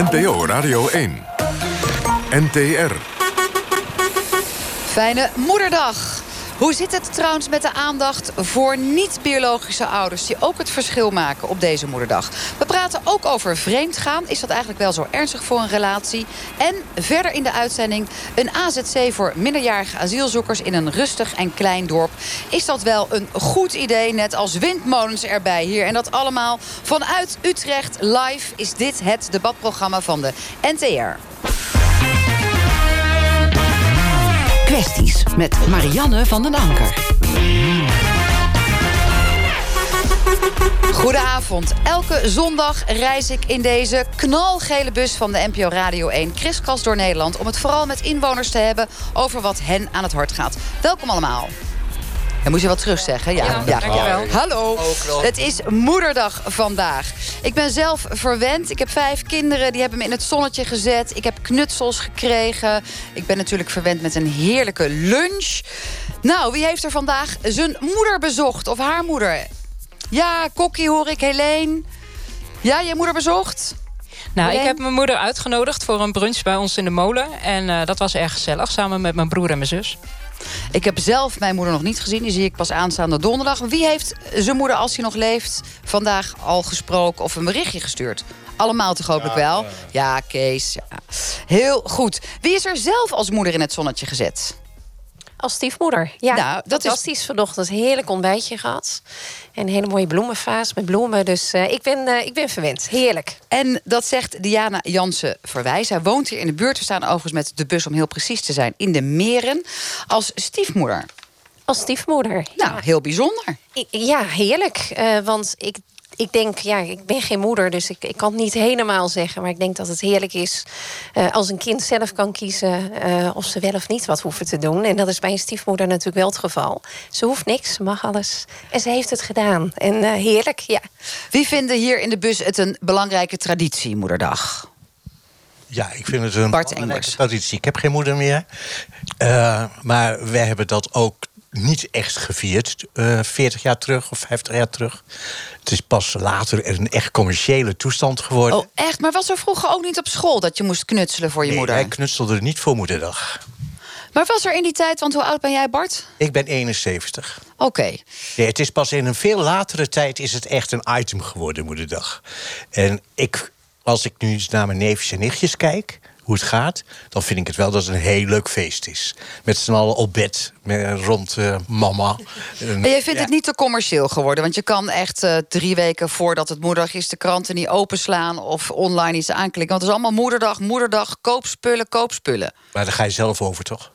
NPO Radio 1. NTR. Fijne moederdag. Hoe zit het trouwens met de aandacht voor niet-biologische ouders... die ook het verschil maken op deze moederdag? We praten ook over vreemdgaan. Is dat eigenlijk wel zo ernstig voor een relatie? En verder in de uitzending een AZC voor minderjarige asielzoekers... in een rustig en klein dorp. Is dat wel een goed idee, net als windmolens erbij hier? En dat allemaal vanuit Utrecht live is dit het debatprogramma van de NTR. Kwesties met Marianne van den Anker. Goedenavond. Elke zondag reis ik in deze knalgele bus van de NPO Radio 1... kriskras door Nederland om het vooral met inwoners te hebben... over wat hen aan het hart gaat. Welkom allemaal. Dan moet je wat terug zeggen. Ja, ja, dankjewel. Hallo. Het is moederdag vandaag. Ik ben zelf verwend. Ik heb vijf kinderen. Die hebben me in het zonnetje gezet. Ik heb knutsels gekregen. Ik ben natuurlijk verwend met een heerlijke lunch. Nou, wie heeft er vandaag zijn moeder bezocht? Of haar moeder? Ja, Kokkie hoor ik. Helene. Ja, je moeder bezocht? Nou, ik heb mijn moeder uitgenodigd voor een brunch bij ons in de molen. En uh, dat was erg gezellig, samen met mijn broer en mijn zus. Ik heb zelf mijn moeder nog niet gezien. Die zie ik pas aanstaande donderdag. Wie heeft zijn moeder, als hij nog leeft, vandaag al gesproken of een berichtje gestuurd? Allemaal toch hopelijk wel? Ja, Kees. Ja. Heel goed. Wie is er zelf als moeder in het zonnetje gezet? Als stiefmoeder. Ja, nou, dat fantastisch is... vanochtend. Heerlijk ontbijtje gehad. En een hele mooie bloemenvaas met bloemen. Dus uh, ik, ben, uh, ik ben verwend. Heerlijk. En dat zegt Diana Jansen Verwijs. Hij woont hier in de buurt. We staan overigens met de bus, om heel precies te zijn, in de Meren. Als stiefmoeder. Als stiefmoeder. Nou, ja. heel bijzonder. Ja, heerlijk. Uh, want ik ik denk, ja, ik ben geen moeder, dus ik, ik kan het niet helemaal zeggen. Maar ik denk dat het heerlijk is uh, als een kind zelf kan kiezen uh, of ze wel of niet wat hoeven te doen. En dat is bij een stiefmoeder natuurlijk wel het geval. Ze hoeft niks, ze mag alles. En ze heeft het gedaan. En uh, heerlijk, ja. Wie vinden hier in de bus het een belangrijke traditie, Moederdag? Ja, ik vind het een belangrijke traditie. Ik heb geen moeder meer. maar wij hebben dat ook niet echt gevierd. Uh, 40 jaar terug of 50 jaar terug. Het is pas later een echt commerciële toestand geworden. Oh, echt? Maar was er vroeger ook niet op school dat je moest knutselen voor je nee, moeder? Wij knutselden niet voor moederdag. Maar was er in die tijd, want hoe oud ben jij, Bart? Ik ben 71. Oké. Okay. Nee, het is pas in een veel latere tijd is het echt een item geworden, moederdag. En ik, als ik nu naar mijn neefjes en nichtjes kijk hoe het gaat, dan vind ik het wel dat het een heel leuk feest is. Met z'n allen op bed, met, rond uh, mama. En jij vindt ja. het niet te commercieel geworden? Want je kan echt uh, drie weken voordat het moederdag is... de kranten niet openslaan of online iets aanklikken. Want het is allemaal moederdag, moederdag, koopspullen, koopspullen. Maar daar ga je zelf over, toch?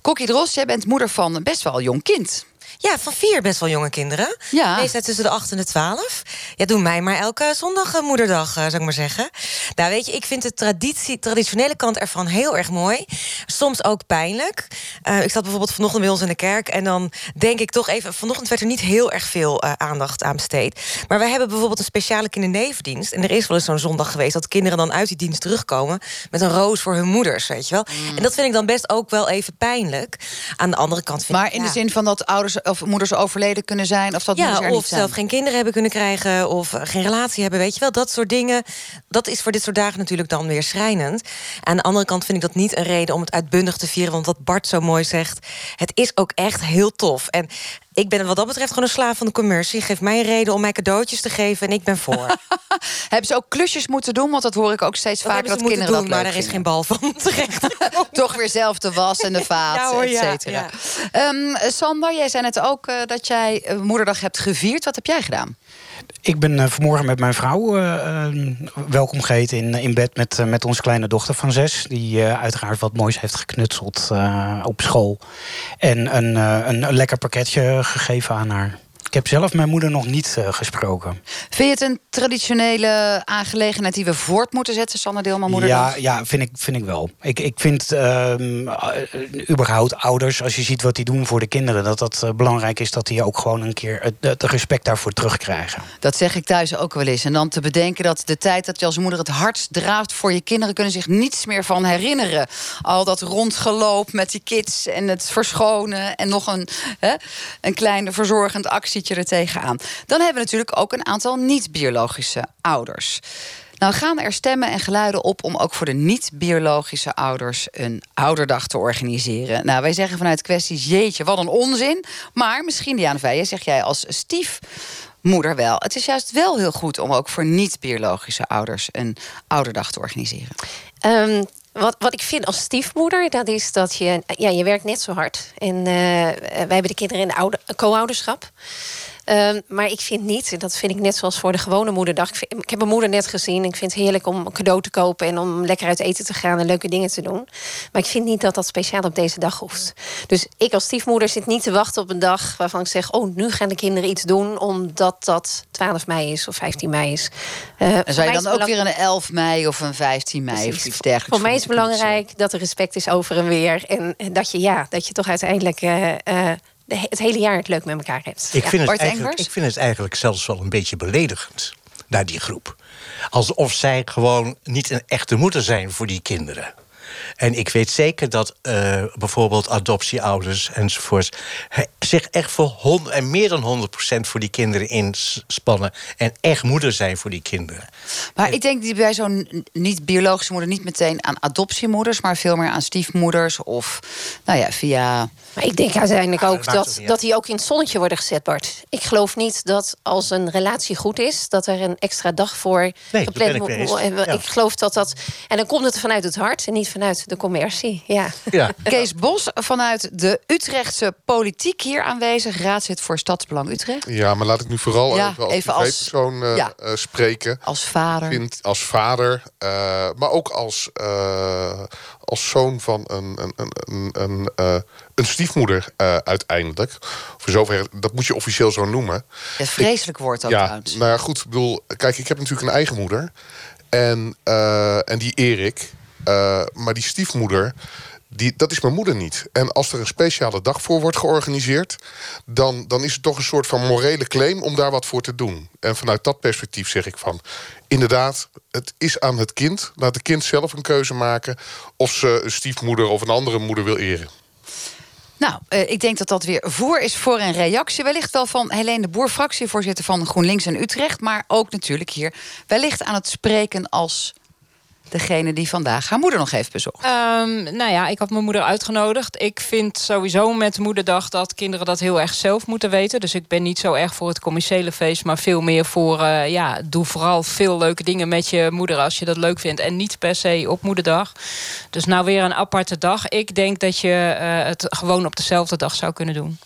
Kokkie Dros, jij bent moeder van best wel een jong kind. Ja, van vier best wel jonge kinderen. Ja. Leeftijd tussen de 8 en de 12. Ja, doen mij maar elke zondag uh, moederdag, uh, zou ik maar zeggen. Nou, weet je, ik vind de traditie, traditionele kant ervan heel erg mooi. Soms ook pijnlijk. Uh, ik zat bijvoorbeeld vanochtend bij ons in de kerk... en dan denk ik toch even... vanochtend werd er niet heel erg veel aandacht aan besteed. Maar wij hebben bijvoorbeeld een speciale kindernevendienst. En er is wel eens zo'n zondag geweest... dat kinderen dan uit die dienst terugkomen... met een roos voor hun moeders, weet je wel. Mm. En dat vind ik dan best ook wel even pijnlijk. Aan de andere kant vind maar ik... in ja. de zin van dat ouders of moeders overleden kunnen zijn... of dat ja, er of niet zelf geen kinderen hebben kunnen krijgen... of geen relatie hebben, weet je wel. Dat soort dingen, dat is voor dit soort dagen natuurlijk dan weer schrijnend. Aan de andere kant vind ik dat niet een reden om het uitbundig te vieren... want wat Bart zo mooi zegt, het is ook echt heel tof. En ik ben wat dat betreft gewoon een slaaf van de commercie. Geef mij een reden om mij cadeautjes te geven en ik ben voor. hebben ze ook klusjes moeten doen? Want dat hoor ik ook steeds dat vaker dat kinderen doen, dat Maar er is geen bal van terecht. Toch weer zelf de was en de vaat, ja, hoor, et cetera. Ja. Um, Sander, jij zei net ook uh, dat jij uh, moederdag hebt gevierd. Wat heb jij gedaan? Ik ben uh, vanmorgen met mijn vrouw uh, welkom geheten in, in bed met, met onze kleine dochter van zes. Die uiteraard wat moois heeft geknutseld op school. En een, een lekker pakketje gegeven aan haar. Ik heb zelf mijn moeder nog niet uh, gesproken. Vind je het een traditionele aangelegenheid die we voort moeten zetten, Sanne Deelman Moederdag? Ja, ja vind, ik, vind ik wel. Ik, ik vind uh, überhaupt ouders, als je ziet wat die doen voor de kinderen... dat dat uh, belangrijk is dat die ook gewoon een keer het, het, respect daarvoor terugkrijgen. Dat zeg ik thuis ook wel eens. En dan te bedenken dat de tijd dat je als moeder het hardst draaft voor je kinderen... kunnen zich niets meer van herinneren. Al dat rondgeloop met die kids en het verschonen... en nog een, hè, een klein verzorgend actie er tegenaan. Dan hebben we natuurlijk ook een aantal niet-biologische ouders. Nou gaan er stemmen en geluiden op om ook voor de niet-biologische ouders een ouderdag te organiseren. Nou, wij zeggen vanuit kwesties, jeetje, wat een onzin. Maar misschien, Diana Veijen, zeg jij als stiefmoeder wel. Het is juist wel heel goed om ook voor niet-biologische ouders een ouderdag te organiseren. Ehm, wat, wat ik vind als stiefmoeder, dat is dat je... Ja, je werkt net zo hard. En uh, wij hebben de kinderen in de oude, co-ouderschap. Ehm, maar ik vind niet, dat vind ik net zoals voor de gewone moederdag. Ik, ik, heb mijn moeder net gezien. Ik vind het heerlijk om een cadeau te kopen en om lekker uit eten te gaan en leuke dingen te doen. Maar ik vind niet dat dat speciaal op deze dag hoeft. Dus ik als stiefmoeder zit niet te wachten op een dag waarvan ik zeg: Oh, nu gaan de kinderen iets doen omdat dat 12 mei is of 15 mei is. Uh, en zou je dan ook weer een 11 mei of een 15 mei Precies. of iets dergelijks? Voor mij is het belangrijk dat er respect is over en weer. En, dat je, ja, dat je toch uiteindelijk. Uh, uh, het hele jaar het leuk met elkaar hebt. Ik, vind het eigenlijk, ik vind het eigenlijk zelfs wel een beetje beledigend naar die groep. Alsof zij gewoon niet een echte moeder zijn voor die kinderen. En ik weet zeker dat uh, bijvoorbeeld adoptieouders enzovoorts zich echt voor hond, en meer dan 100% voor die kinderen inspannen. En echt moeder zijn voor die kinderen. Maar en, ik denk die bij zo'n niet-biologische moeder niet meteen aan adoptiemoeders, maar veel meer aan stiefmoeders of nou ja, via. Maar ik denk uiteindelijk ook dat, dat die ook in het zonnetje worden gezet, Bart. Ik geloof niet dat als een relatie goed is, dat er een extra dag voor nee, gepland moet worden. Ja. Ik geloof dat dat. En dan komt het vanuit het hart en niet vanuit de commercie. Ja. Ja. Kees Bos vanuit de Utrechtse politiek hier aanwezig, raadslid voor Stadsbelang Utrecht. Ja, maar laat ik nu vooral Ja, even als even als- persoon eh, ja. eh, spreken. Als vader. Vind als vader, eh, maar ook als, eh, als zoon van een, een, een, een, een, eh, een stiefmoeder eh, uiteindelijk. Voor zover, dat moet je officieel zo noemen. Het vreselijk woord ook ja, trouwens. nou ja, goed. Ik bedoel, kijk, ik heb natuurlijk een eigen moeder. En, eh, en die Erik. Eh, maar die stiefmoeder, die, dat is mijn moeder niet. En als er een speciale dag voor wordt georganiseerd... Dan, dan is het toch een soort van morele claim om daar wat voor te doen. En vanuit dat perspectief zeg ik van... inderdaad, het is aan het kind. Laat het kind zelf een keuze maken... of ze een stiefmoeder of een andere moeder wil eren. Nou, eh, ik denk dat dat weer voer is voor een reactie. Wellicht wel van Helene de Boer, fractievoorzitter van GroenLinks in Utrecht. Maar ook natuurlijk hier wellicht aan het spreken als degene die vandaag haar moeder nog heeft bezocht. Ehm, nou ja, ik had mijn moeder uitgenodigd. Ik vind sowieso met Moederdag dat kinderen dat heel erg zelf moeten weten. Dus ik ben niet zo erg voor het commerciële feest, maar veel meer voor, eh, ja, doe vooral veel leuke dingen met je moeder als je dat leuk vindt. En niet per se op Moederdag. Dus nou weer een aparte dag. Ik denk dat je eh, het gewoon op dezelfde dag zou kunnen doen.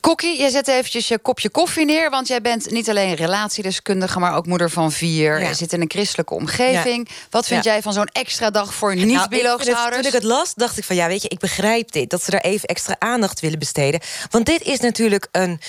Kokkie, jij zet eventjes je kopje koffie neer... want jij bent niet alleen relatiedeskundige... maar ook moeder van vier. Ja. Je zit in een christelijke omgeving. Wat vind jij van zo'n extra dag voor Nou, niet-biologische het- ouders? Toen ik het las, dacht ik van ja, weet je, ik begrijp dit. Dat ze daar even extra aandacht willen besteden. Want dit is natuurlijk een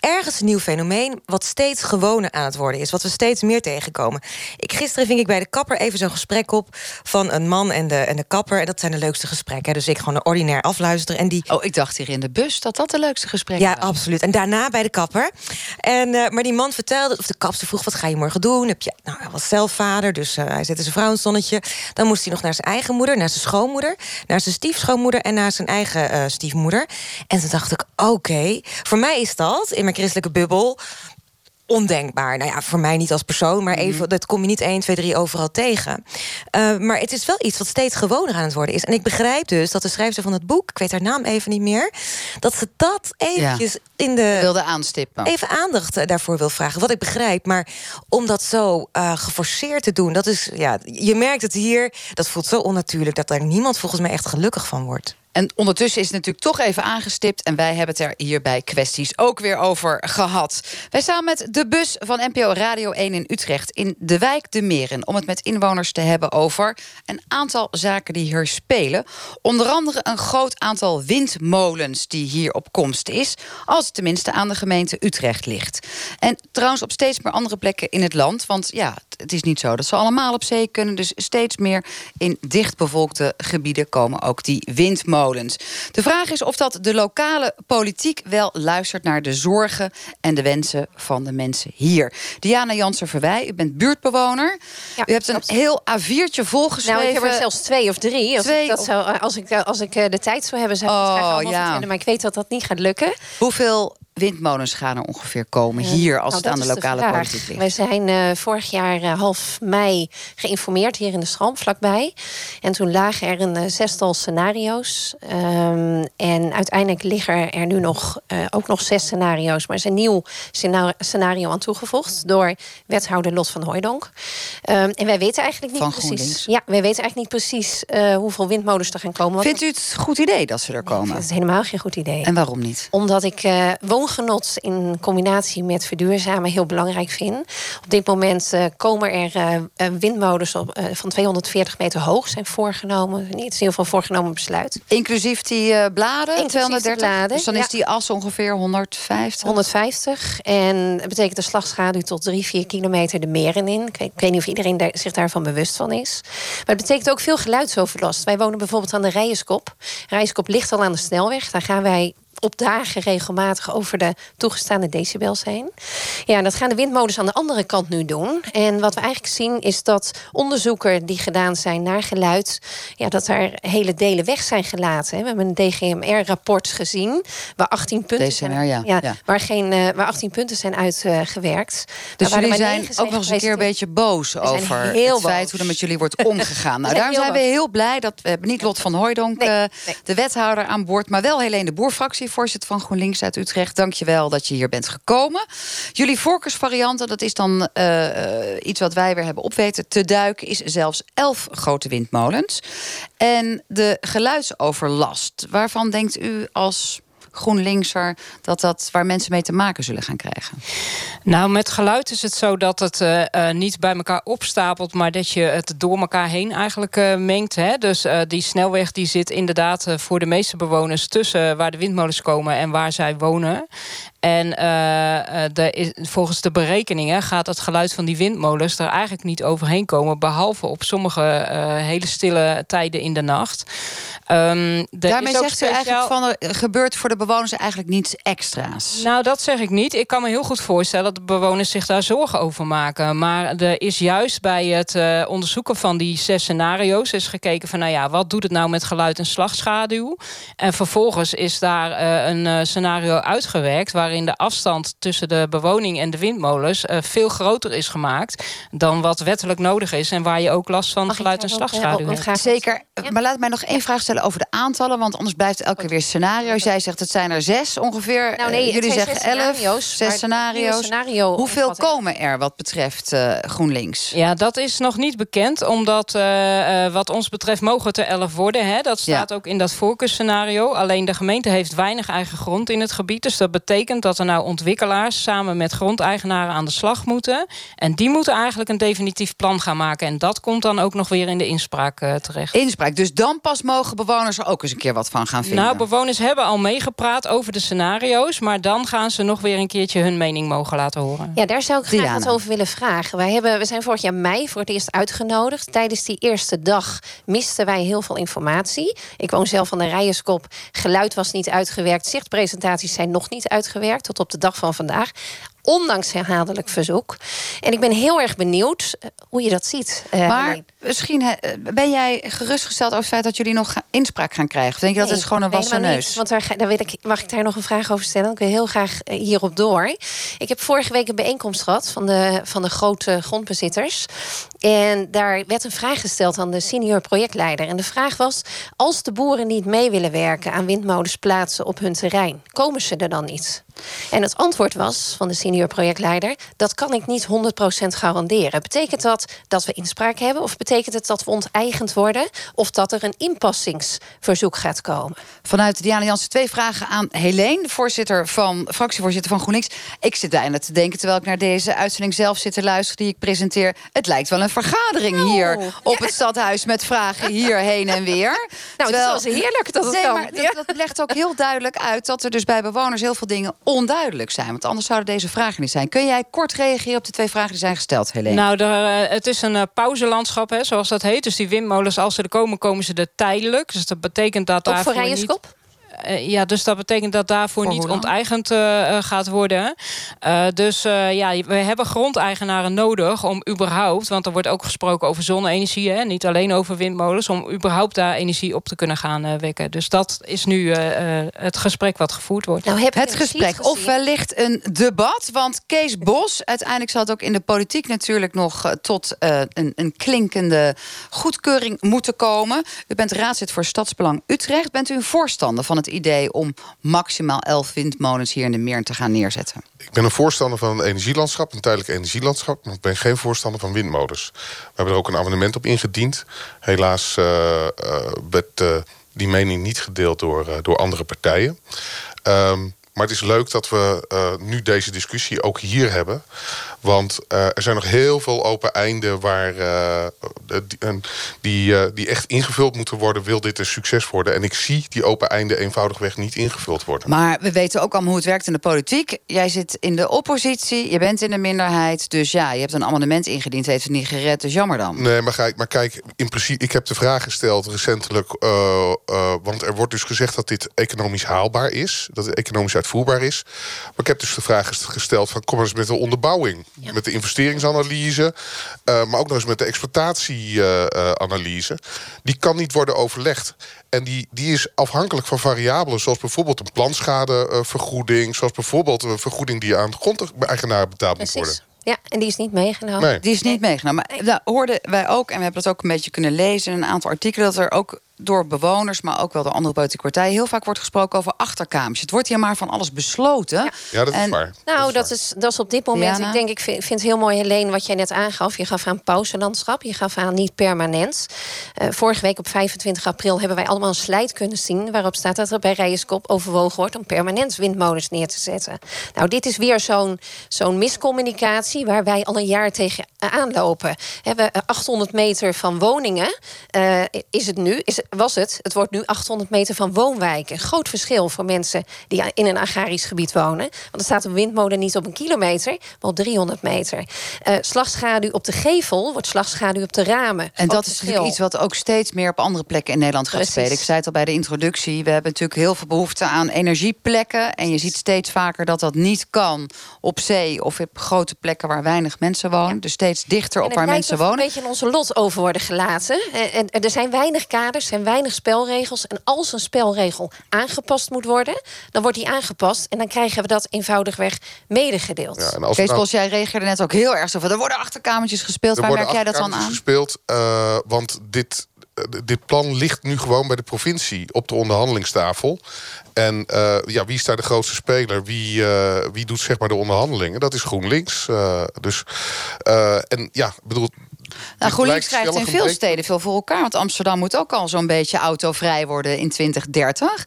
ergens een nieuw fenomeen... wat steeds gewoner aan het worden is. Wat we steeds meer tegenkomen. Ik, gisteren ving ik bij de kapper even zo'n gesprek op... van een man en de, en de kapper. En dat zijn de leukste gesprekken. Dus ik gewoon een ordinair afluisteren. En die Oh, ik dacht hier in de bus dat dat de leukste gesprekken ja, absoluut. En daarna bij de kapper. En, eh, maar die man vertelde, of de kapster vroeg, wat ga je morgen doen? Heb je, nou, hij was zelf vader, dus eh, hij zette zijn vrouw in het zonnetje. Dan moest hij nog naar zijn eigen moeder, naar zijn schoonmoeder... naar zijn stiefschoonmoeder en naar zijn eigen eh, stiefmoeder. En toen dacht ik, oké, voor mij is dat, in mijn christelijke bubbel... Ondenkbaar. Nou ja, voor mij niet als persoon, maar even, dat kom je niet 1, 2, 3 overal tegen. Eh, maar het is wel iets wat steeds gewoner aan het worden is. En ik begrijp dus dat de schrijfster van het boek, ik weet haar naam even niet meer, dat ze dat eventjes in de wilde aanstippen. even aandacht eh, daarvoor wil vragen. Wat ik begrijp. Maar om dat zo eh, geforceerd te doen, dat is, ja, je merkt het hier, dat voelt zo onnatuurlijk dat daar niemand volgens mij echt gelukkig van wordt. En ondertussen is het natuurlijk toch even aangestipt... en wij hebben het er hier bij kwesties ook weer over gehad. Wij staan met de bus van NPO Radio 1 in Utrecht... in de wijk De Meren... om het met inwoners te hebben over een aantal zaken die hier spelen. Onder andere een groot aantal windmolens die hier op komst is... als het tenminste aan de gemeente Utrecht ligt. En trouwens op steeds meer andere plekken in het land... want ja, het is niet zo dat ze allemaal op zee kunnen... dus steeds meer in dichtbevolkte gebieden komen ook die windmolens. De vraag is of dat de lokale politiek wel luistert naar de zorgen en de wensen van de mensen hier. Diana Jansen-Verwij, u bent buurtbewoner. Ja, u hebt een heel A4'tje volgeschreven. Nou, ik heb er zelfs twee of drie. Als, Twee ik, dat zou, als, ik, als ik eh, de tijd zou hebben, zou ik het Oh, graag allemaal ja. vertellen. Maar ik weet dat dat niet gaat lukken. Hoeveel windmolens gaan er ongeveer komen hier als Nou, het aan de lokale politiek ligt? Wij zijn eh, vorig jaar eh, half mei geïnformeerd hier in de Schram, vlakbij. En toen lagen er een eh, zestal scenario's. Ehm, en uiteindelijk liggen er nu nog, ook nog zes scenario's. Maar er is een nieuw scena- scenario aan toegevoegd door wethouder Lot van Hooijdonk. Ehm, en wij weten eigenlijk niet Van precies. GroenLinks. Ja, wij weten eigenlijk niet precies hoeveel windmolens er gaan komen. Vindt u het een goed idee dat ze er komen? dat is helemaal geen goed idee. En waarom niet? Omdat ik eh, woongenot in combinatie met verduurzamen heel belangrijk vind. Op dit moment eh, komen er eh, eh, windmolens op, van 240 meter hoog zijn voorgenomen. Niet in ieder geval voorgenomen besluit. Inclusief die bladen, Inclusief de 230? bladen, dus dan ja. is die as ongeveer 150? 150. En dat betekent de slagschaduw tot 3, 4 kilometer de meren in. Ik weet, ik weet niet of iedereen daar, zich daarvan bewust van is. Maar het betekent ook veel geluidsoverlast. Wij wonen bijvoorbeeld aan de Rijenskop. Rijenskop ligt al aan de snelweg. Daar gaan wij op dagen regelmatig over de toegestaande decibels heen. Ja, dat gaan de windmolens aan de andere kant nu doen. En wat we eigenlijk zien is dat onderzoeken die gedaan zijn naar geluid... Ja, dat er hele delen weg zijn gelaten. We hebben een DGMR-rapport gezien waar 18 punten zijn, ja, ja. Waar, geen, eh, waar 18 punten zijn uitgewerkt. Dus jullie zijn ook nog eens een keer een beetje boos over het feit boos. hoe er met jullie wordt omgegaan. nou, daarom zijn we heel blij dat we hebben niet Lot van Hooijdonk, Nee, eh, nee. de wethouder aan boord, maar wel Helene de Boer, fractievoorzitter van GroenLinks uit Utrecht. Dank je wel dat je hier bent gekomen. Jullie voorkeursvarianten, dat is dan eh, eh, iets wat wij weer hebben opweten te duiken, is zelfs elf grote windmolens. En de geluidsoverlast, waarvan denkt u als GroenLinkser dat dat waar mensen mee te maken zullen gaan krijgen? Nou, met geluid is het zo dat het eh, eh, niet bij elkaar opstapelt, maar dat je het door elkaar heen eigenlijk eh, mengt. Hè? Dus die snelweg die zit inderdaad voor de meeste bewoners tussen waar de windmolens komen en waar zij wonen. En eh, eh, de, is- volgens de berekeningen gaat het geluid van die windmolens er eigenlijk niet overheen komen, behalve op sommige eh, hele stille tijden in de nacht. Ehm, Daarmee zegt u eigenlijk van er gebeurt voor de bewoners eigenlijk niets extra's. nou, dat zeg ik niet. Ik kan me heel goed voorstellen dat de bewoners zich daar zorgen over maken. Maar er is juist bij het onderzoeken van die zes scenario's is gekeken van, nou ja, wat doet het nou met geluid en slagschaduw? En vervolgens is daar een scenario uitgewerkt waarin de afstand tussen de bewoning en de windmolens eh, veel groter is gemaakt dan wat wettelijk nodig is en waar je ook last van Mag geluid en eh, slagschaduw hebt. Zeker. Maar laat mij nog één vraag stellen over de aantallen. Want anders blijft het elke keer weer scenario's. Jij zegt het zijn er zes ongeveer. Nou nee, Eh, jullie zeggen zes elf. scenario's, Zes scenario's. scenario Hoeveel komen er wat betreft eh, GroenLinks? Ja, dat is nog niet bekend, omdat eh, eh, wat ons betreft mogen het er elf worden. Hè? Dat staat ook in dat voorkeursscenario. Alleen de gemeente heeft weinig eigen grond in het gebied. Dus dat betekent dat er nou ontwikkelaars samen met grondeigenaren aan de slag moeten. En die moeten eigenlijk een definitief plan gaan maken. En dat komt dan ook nog weer in de inspraak eh, terecht. Inspraak. Dus dan pas mogen bewoners er ook eens een keer wat van gaan vinden. Nou, bewoners hebben al meegepraat over de scenario's. Maar dan gaan ze nog weer een keertje hun mening mogen laten horen. Ja, daar zou ik graag Diana. wat over willen vragen. Wij hebben, we zijn vorig jaar mei voor het eerst uitgenodigd. Tijdens die eerste dag misten wij heel veel informatie. Ik woon zelf aan de Rijenskop. Geluid was niet uitgewerkt. Zichtpresentaties zijn nog niet uitgewerkt tot op de dag van vandaag. Ondanks herhaaldelijk verzoek. En ik ben heel erg benieuwd eh, hoe je dat ziet. eh, maar misschien eh, ben jij gerustgesteld over het feit dat jullie nog inspraak gaan krijgen? Of denk je dat het is gewoon een wassen neus? niet, want daar, daar wil ik, mag ik daar nog een vraag over stellen? Ik wil heel graag hierop door. Ik heb vorige week een bijeenkomst gehad van de, van de grote grondbezitters. En daar werd een vraag gesteld aan de senior projectleider. En de vraag was: als de boeren niet mee willen werken aan windmolens plaatsen op hun terrein, komen ze er dan niet? En het antwoord was van de senior projectleider: dat kan ik niet 100% garanderen. Betekent dat dat we inspraak hebben? Of betekent het dat we onteigend worden? Of dat er een inpassingsverzoek gaat komen? Vanuit Diana Jansen twee vragen aan Helene, voorzitter van, fractievoorzitter van GroenLinks. Ik zit bijna te denken, terwijl ik naar deze uitzending zelf zit te luisteren... die ik presenteer. Het lijkt wel een vergadering hier op het stadhuis... met vragen hierheen en weer. Nou, het is heerlijk dat het nee, kan. Maar dat, dat legt ook heel duidelijk uit dat er dus bij bewoners... heel veel dingen onduidelijk zijn. Want anders zouden deze vragen niet zijn. Kun jij kort reageren op de twee vragen die zijn gesteld, Helene? Nou, eh, het is een eh, pauzelandschap, hè, zoals dat heet. Dus die windmolens, als ze er komen, komen ze er tijdelijk. Dus dat betekent dat Ook voor. Rijenskop? Eh, ja, dus dat betekent dat daarvoor Voor niet onteigend eh, eh, gaat worden. Eh, dus eh, ja, we hebben grondeigenaren nodig om überhaupt... want er wordt ook gesproken over zonne-energie... Hè, niet alleen over windmolens... om überhaupt daar energie op te kunnen gaan eh, wekken. Dus dat is nu eh, eh, het gesprek wat gevoerd wordt. Nou, Het gesprek. Of wellicht een debat. Want Kees Bos, uiteindelijk zal het ook in de politiek natuurlijk nog tot eh, een, een klinkende goedkeuring moeten komen. U bent raadslid voor Stadsbelang Utrecht. Bent u een voorstander van het idee om maximaal elf windmolens hier in de Meern te gaan neerzetten? Ik ben een voorstander van een energielandschap, een tijdelijk energielandschap. Maar ik ben geen voorstander van windmolens. We hebben er ook een amendement op ingediend. Helaas eh, eh, werd eh, die mening niet gedeeld door, door andere partijen. Ehm, maar het is leuk dat we nu deze discussie ook hier hebben. Want eh, er zijn nog heel veel open einden waar, eh, die, die, eh, die echt ingevuld moeten worden. Wil dit een succes worden? En ik zie die open einden eenvoudigweg niet ingevuld worden. Maar we weten ook allemaal hoe het werkt in de politiek. Jij zit in de oppositie, je bent in de minderheid. Dus ja, je hebt een amendement ingediend, heeft het niet gered. Dus jammer dan. Nee, maar kijk, maar kijk in principe, ik heb de vraag gesteld recentelijk. want er wordt dus gezegd dat dit economisch haalbaar is. Dat het economisch uitvoerbaar is. Maar ik heb dus de vraag gest- gesteld: van, kom eens met de onderbouwing. Met de investeringsanalyse. eh, maar ook nog eens met de exploitatieanalyse. die kan niet worden overlegd. En die, die is afhankelijk van variabelen, zoals bijvoorbeeld een planschadevergoeding. zoals bijvoorbeeld een vergoeding die aan grondeigenaar betaald moet worden. Ja, en die is niet meegenomen. Nee. Die is niet meegenomen. Maar daar hoorden wij ook, en we hebben dat ook een beetje kunnen lezen... in een aantal artikelen, dat er ook door bewoners... maar ook wel door andere politieke partijen... heel vaak wordt gesproken over achterkamers. Het wordt hier maar van alles besloten. Ja, dat is En- waar. Nou, dat waar. is, dat is op dit moment. Diana? Ik denk, ik vind, vind het heel mooi, Helene, wat jij net aangaf. Je gaf aan pauzelandschap, je gaf aan niet permanent. Eh, vorige week op 25 april hebben wij allemaal een slijt kunnen zien. waarop staat dat er bij Rijenskop overwogen wordt om permanent windmolens neer te zetten. Nou, dit is weer zo'n zo'n miscommunicatie waar wij al een jaar tegen aanlopen. Hebben 800 meter van woningen eh, is het nu, is, was het. Het wordt nu 800 meter van woonwijken. Groot verschil voor mensen die in een agrarisch gebied wonen. Want er staat een windmolen niet op een kilometer, maar op 300 meter. Eh, slagschaduw op de gevel wordt slagschaduw op de ramen. En dat is natuurlijk iets wat ook steeds meer op andere plekken in Nederland gaat Precies. spelen. Ik zei het al bij de introductie. We hebben natuurlijk heel veel behoefte aan energieplekken. En je ziet steeds vaker dat dat niet kan op zee of op grote plekken waar weinig mensen wonen. Dus steeds dichter op waar mensen wonen. een beetje in onze lot over worden gelaten. Eh, En, en er zijn weinig kaders, er zijn weinig spelregels. En als een spelregel aangepast moet worden, dan wordt die aangepast. En dan krijgen we dat eenvoudigweg medegedeeld. Ja, en als Kees nou- jij reageerde net ook heel erg zo van... er worden achterkamertjes gespeeld. Er Waar merk jij dat dan aan? achterkamertjes gespeeld, eh, want dit, eh, dit plan ligt nu gewoon bij de provincie op de onderhandelingstafel. En eh, ja, wie is daar de grootste speler? Wie, eh, wie doet zeg maar de onderhandelingen? Dat is GroenLinks. eh, dus, eh, en ja, ik bedoel. Nou, GroenLinks krijgt in veel steden veel voor elkaar. Want Amsterdam moet ook al zo'n beetje autovrij worden in 2030.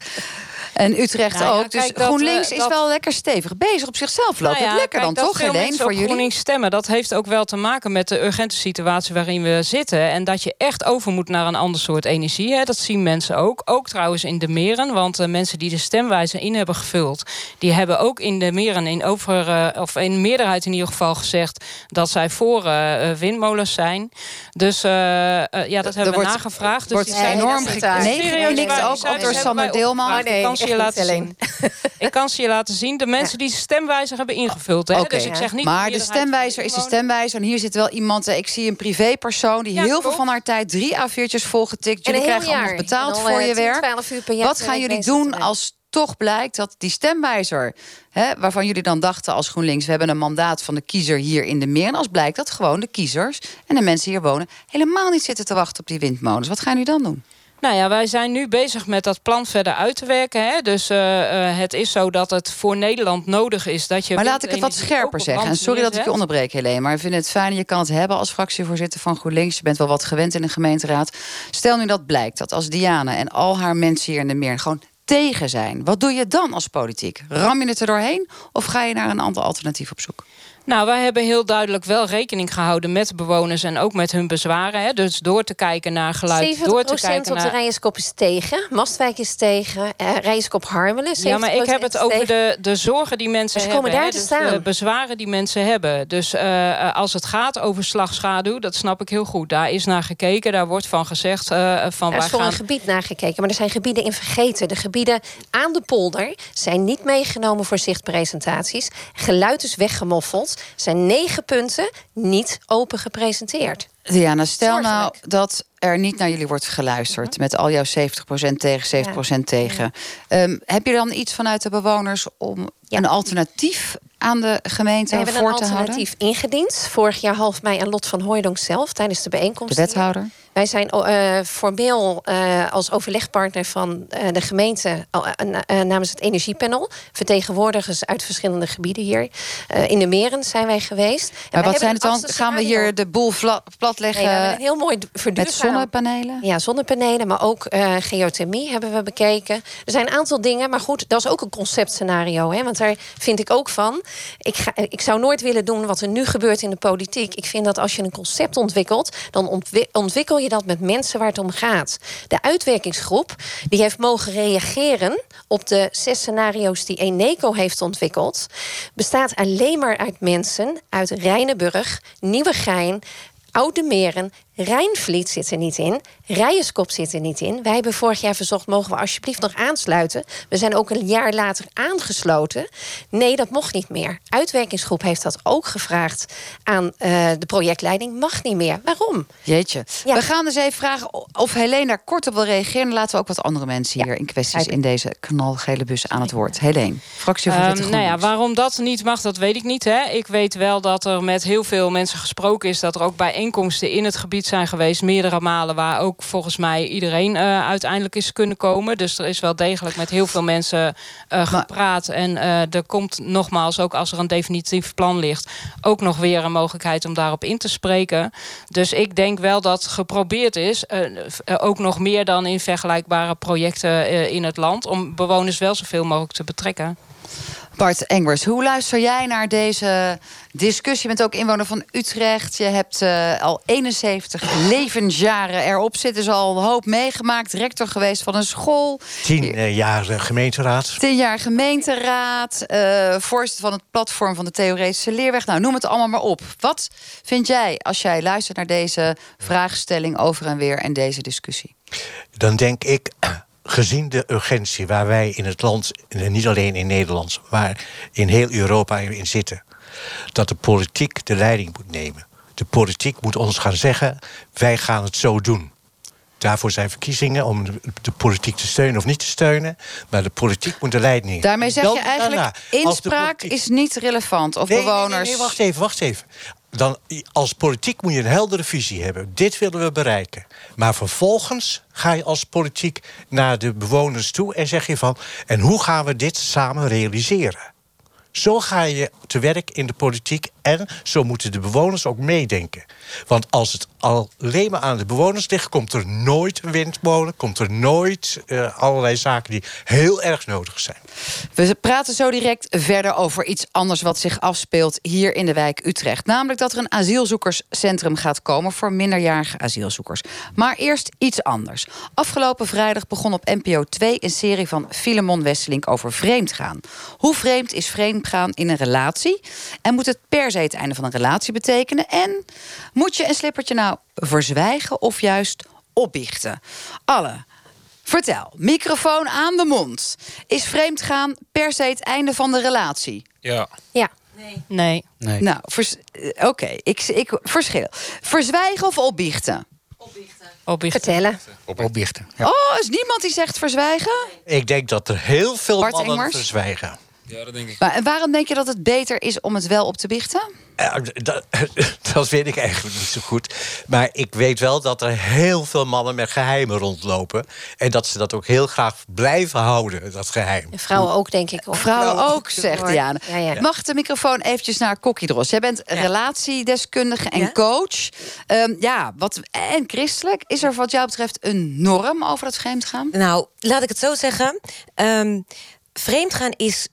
En Utrecht Nou ook. Dus kijk, GroenLinks eh, is wel lekker stevig bezig op zichzelf. Loopt Nou het ja, lekker kijk, dan toch, Helene, voor jullie? GroenLinks stemmen, dat heeft ook wel te maken met de urgente situatie waarin we zitten. En dat je echt over moet naar een ander soort energie. Hè. Dat zien mensen ook. Ook trouwens in de meren. Want de mensen die de stemwijze in hebben gevuld, die hebben ook in de meren in over, eh, of in meerderheid in ieder geval gezegd dat zij voor eh, eh, windmolens zijn. Dus eh, eh, ja, dat hebben we wordt- nagevraagd. Dus wordt die zijn Nee, enorm waar. Nee, ook door Sander Deelman. Nee, ze je laten zien. Ik kan ze je laten zien. De mensen die de stemwijzer hebben ingevuld. Hè? Oké, dus ik zeg niet maar de stemwijzer is de stemwijzer. En hier zit wel iemand, eh, ik zie een privépersoon... die Ja, heel veel van haar tijd drie A4'tjes volgetikt. En Jullie krijgen allemaal jaar. betaald voor eh, je 10, werk. 12 uur per jaar Wat gaan jullie doen als toch blijkt dat die stemwijzer... Hè, waarvan jullie dan dachten als GroenLinks... we hebben een mandaat van de kiezer hier in de meer... en als blijkt dat gewoon de kiezers en de mensen hier wonen... helemaal niet zitten te wachten op die windmolens. Wat gaan jullie dan doen? Nou ja, wij zijn nu bezig met dat plan verder uit te werken. Hè? Dus eh, eh, het is zo dat het voor Nederland nodig is dat je. Maar laat ik het wat scherper zeggen. En sorry dat ik je onderbreek, Helene. Maar ik vind het fijn. Je kan het hebben als fractievoorzitter van GroenLinks. Je bent wel wat gewend in de gemeenteraad. Stel nu dat blijkt dat als Diana en al haar mensen hier in de meer gewoon tegen zijn. Wat doe je dan als politiek? Ram je het er doorheen of ga je naar een ander alternatief op zoek? Nou, wij hebben heel duidelijk wel rekening gehouden met bewoners en ook met hun bezwaren. Hè. Dus door te kijken naar geluid, 70% door te kijken op de. Rijenskop is tegen. Mastwijk is tegen. Uh, Rijenskop Harmelen. Ja, maar ik heb het over de, de zorgen die mensen Ze hebben. komen daar hè. Dus. De bezwaren die mensen hebben. Dus uh, als het gaat over slagschaduw, dat snap ik heel goed. Daar is naar gekeken, daar wordt van gezegd uh, van Er is voor gaan... een gebied naar gekeken, maar er zijn gebieden in vergeten. De gebieden aan de polder zijn niet meegenomen voor zichtpresentaties. Geluid is weggemoffeld. Zijn negen punten niet open gepresenteerd. Diana, stel nou dat er niet naar jullie wordt geluisterd... met al jouw 70% tegen, 70% tegen. Ehm, heb je dan iets vanuit de bewoners om een alternatief aan de gemeente We hebben voor een te houden? alternatief ingediend. Vorig jaar half mei aan Lot van Hooijdonk zelf tijdens de bijeenkomst. De wethouder? Wij zijn uh, formeel uh, als overlegpartner van uh, de gemeente namens het energiepanel. Vertegenwoordigers uit verschillende gebieden hier. in de Meren zijn wij geweest. Maar wat zijn het dan? Gaan we hier de boel platleggen? Nee, een heel mooi met zonnepanelen? Ja, zonnepanelen, maar ook geothermie hebben we bekeken. Er zijn een aantal dingen, maar goed, dat is ook een conceptscenario. Hè, want daar vind ik ook van. Ik, ga, ik zou nooit willen doen wat er nu gebeurt in de politiek. Ik vind dat als je een concept ontwikkelt, dan ontwikkel je je dat met mensen waar het om gaat. De uitwerkingsgroep die heeft mogen reageren op de zes scenario's die Eneco heeft ontwikkeld, bestaat alleen maar uit mensen uit Rijnenburg, Nieuwegein, Oude Meren, Rijnvliet zit er niet in. Rijenskop zit er niet in. Wij hebben vorig jaar verzocht, mogen we alsjeblieft nog aansluiten? We zijn ook een jaar later aangesloten. Nee, dat mocht niet meer. Uitwerkingsgroep heeft dat ook gevraagd aan uh, de projectleiding. Mag niet meer. Waarom? Jeetje. Ja. We gaan dus even vragen of Helene daar kort op wil reageren. Dan laten we ook wat andere mensen hier in kwesties in deze knalgele bus aan het woord. Helene, fractievoorzitter um, Nou ja, waarom dat niet mag, dat weet ik niet. Hè. Ik weet wel dat er met heel veel mensen gesproken is... dat er ook bijeenkomsten in het gebied zijn geweest, meerdere malen, waar ook volgens mij iedereen uh, uiteindelijk is kunnen komen. Dus er is wel degelijk met heel veel mensen uh, gepraat. En uh, er komt nogmaals, ook als er een definitief plan ligt, ook nog weer een mogelijkheid om daarop in te spreken. Dus ik denk wel dat geprobeerd is, ook nog meer dan in vergelijkbare projecten in het land, om bewoners wel zoveel mogelijk te betrekken. Bart Engers, hoe luister jij naar deze discussie? Je bent ook inwoner van Utrecht. Je hebt uh, al 71 levensjaren erop zitten. Dus al een hoop meegemaakt. Rector geweest van een school. Tien uh, jaar gemeenteraad. Tien jaar gemeenteraad. Uh, voorzitter van het platform van de Theoretische Leerweg. Nou, noem het allemaal maar op. Wat vind jij als jij luistert naar deze vraagstelling over en weer en deze discussie? Dan denk ik gezien de urgentie waar wij in het land, niet alleen in Nederland, maar in heel Europa in zitten, dat de politiek de leiding moet nemen. De politiek moet ons gaan zeggen: wij gaan het zo doen. Daarvoor zijn verkiezingen om de politiek te steunen of niet te steunen. Maar de politiek moet de leiding nemen. Daarmee zeg je eigenlijk: daarna, inspraak politiek... is niet relevant. Of nee, bewoners. Nee, nee, nee, wacht even, wacht even. Dan, als politiek moet je een heldere visie hebben. Dit willen we bereiken. Maar vervolgens ga je als politiek naar de bewoners toe en zeg je van... en hoe gaan we dit samen realiseren? Zo ga je te werk in de politiek en zo moeten de bewoners ook meedenken. Want als het alleen maar aan de bewoners ligt... komt er nooit windmolen, komt er nooit uh, allerlei zaken... die heel erg nodig zijn. We praten zo direct verder over iets anders wat zich afspeelt... hier in de wijk Utrecht. Namelijk dat er een asielzoekerscentrum gaat komen... voor minderjarige asielzoekers. Maar eerst iets anders. Afgelopen vrijdag begon op NPO 2 een serie van Filemon Wesselink over vreemdgaan. Hoe vreemd is vreemdgaan in een relatie? En moet het per se het einde van een relatie betekenen? En moet je een slippertje nou verzwijgen of juist opbiechten? Alle. Vertel, microfoon aan de mond. Is vreemdgaan per se het einde van de relatie? Ja. Ja. Nee. Nee. nee. Nou, oké, okay. ik, ik verschil. Verzwijgen of opbiechten? Opbiechten. Opbiechten. Vertellen. Opbiechten. Ja. Oh, is niemand die zegt verzwijgen? Ik denk dat er heel veel Bart mannen Engmers? verzwijgen. Ja, dat denk ik. Maar, en waarom denk je dat het beter is om het wel op te biechten? Ja, dat, dat weet ik eigenlijk niet zo goed. Maar ik weet wel dat er heel veel mannen met geheimen rondlopen. En dat ze dat ook heel graag blijven houden, dat geheim. En vrouwen ook, denk ik. Hoor. Vrouwen ook, zegt Diana. Ja, ja. Mag de microfoon eventjes naar Kokkie Dros? Jij bent relatiedeskundige en Ja. coach. Ehm, ja, wat, en christelijk. Is er wat jou betreft een norm over het vreemdgaan? Nou, laat ik het zo zeggen. Ehm vreemdgaan is,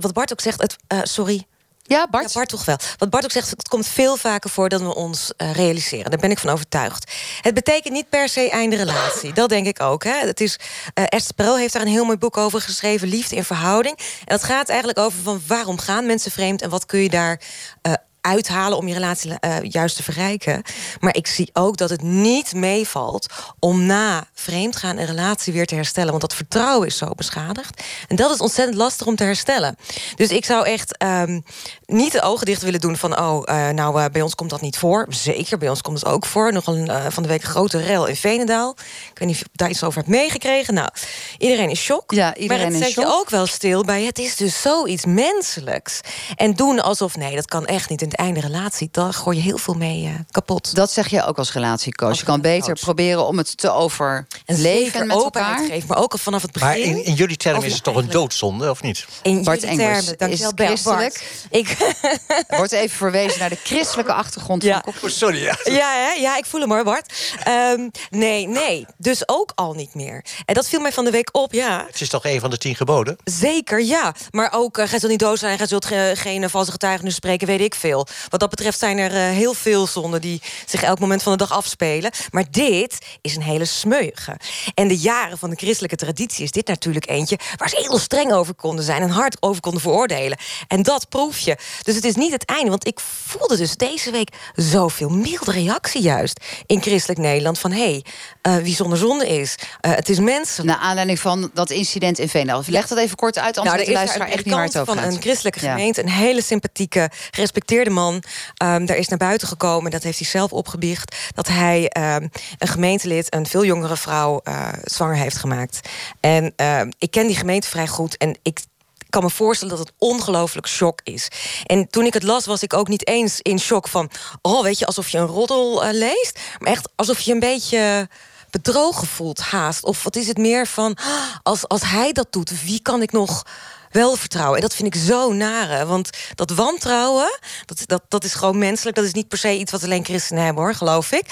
wat Bart ook zegt, het, eh, sorry, Ja, Bart? Ja, Bart toch wel. Wat Bart ook zegt, het komt veel vaker voor dan we ons uh, realiseren. Daar ben ik van overtuigd. Het betekent niet per se einde relatie. Dat denk ik ook. Hè. Het is, uh, Esther Perel heeft daar een heel mooi boek over geschreven. Liefde in verhouding. En dat gaat eigenlijk over van waarom gaan mensen vreemd... en wat kun je daar uh, uithalen om je relatie uh, juist te verrijken. Maar ik zie ook dat het niet meevalt om na vreemdgaan een relatie weer te herstellen. Want dat vertrouwen is zo beschadigd. En dat is ontzettend lastig om te herstellen. Dus ik zou echt um, niet de ogen dicht willen doen van... oh, uh, nou, uh, bij ons komt dat niet voor. Zeker, bij ons komt het ook voor. Nog een, van de week een grote rel in Venendaal. Ik weet niet of je daar iets over hebt meegekregen. Nou, iedereen is shock. Ja, iedereen maar het zet je ook wel stil bij... het is dus zoiets menselijks. En doen alsof, nee, dat kan echt niet einde relatie, daar gooi je heel veel mee uh, kapot. Dat zeg je ook als relatiecoach. Als je kan beter coach. proberen om het te overleven met elkaar. Geven, maar ook al vanaf het begin. Maar in, in jullie termen is het toch een doodzonde, of niet? In Bart jullie Engels termen, is dankjewel, christelijk. Ik wordt even verwezen naar de christelijke achtergrond ja. van oh, Sorry, ja. Ja, hè? ja, ik voel hem hoor, Bart. Um, nee, nee, dus ook al niet meer. En dat viel mij van de week op, ja. Het is toch een van de tien geboden? Zeker, ja. Maar ook, uh, gij zult niet dood zijn, gij zult ge geen valse getuigenis spreken, weet ik veel. Wat dat betreft zijn er uh, heel veel zonden die zich elk moment van de dag afspelen. Maar dit is een hele smeuige. En de jaren van de christelijke traditie is dit natuurlijk eentje... waar ze heel streng over konden zijn en hard over konden veroordelen. En dat proef je. Dus het is niet het einde, want ik voelde dus deze week... zoveel milde reactie juist in christelijk Nederland... van hé, hey, uh, wie zonder zonde is, uh, het is mensen. Naar aanleiding van dat incident in Veenendaal. Leg dat even kort uit, anders nou, de luisteraar echt niet over van gaat. een christelijke gemeente, ja. een hele sympathieke, gerespecteerde man... Um, daar is naar buiten gekomen, dat heeft hij zelf opgebiecht... dat hij um, een gemeentelid, een veel jongere vrouw, uh, zwanger heeft gemaakt. En uh, ik ken die gemeente vrij goed en ik kan me voorstellen dat het ongelooflijk shock is. En toen ik het las, was ik ook niet eens in shock van... oh, weet je, alsof je een roddel uh, leest. Maar echt alsof je een beetje bedrogen voelt haast. Of wat is het meer van, als, als hij dat doet, wie kan ik nog wel vertrouwen. En dat vind ik zo nare. Want dat wantrouwen, dat, dat, dat is gewoon menselijk. Dat is niet per se iets wat alleen christenen hebben, hoor, geloof ik.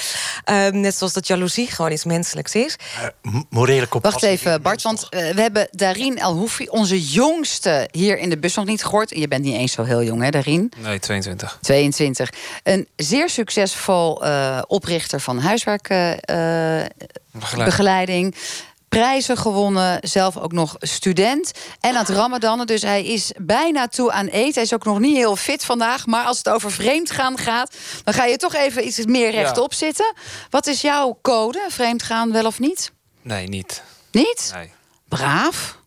Um, net zoals dat jaloezie gewoon iets menselijks is. Uh, morele compassie. Wacht even, Bart, want uh, we hebben Darien El Houfi, onze jongste, hier in de bus nog niet gehoord. Je bent niet eens zo heel jong, hè, Darien? Nee, 22. 22. Een zeer succesvol uh, oprichter van huiswerkbegeleiding prijzen gewonnen, zelf ook nog student. En aan het ramadannen, dus hij is bijna toe aan eten. Hij is ook nog niet heel fit vandaag. Maar als het over vreemdgaan gaat... dan ga je toch even iets meer rechtop zitten. Wat is jouw code? Vreemdgaan wel of niet? Nee, niet. Niet? Nee. Braaf?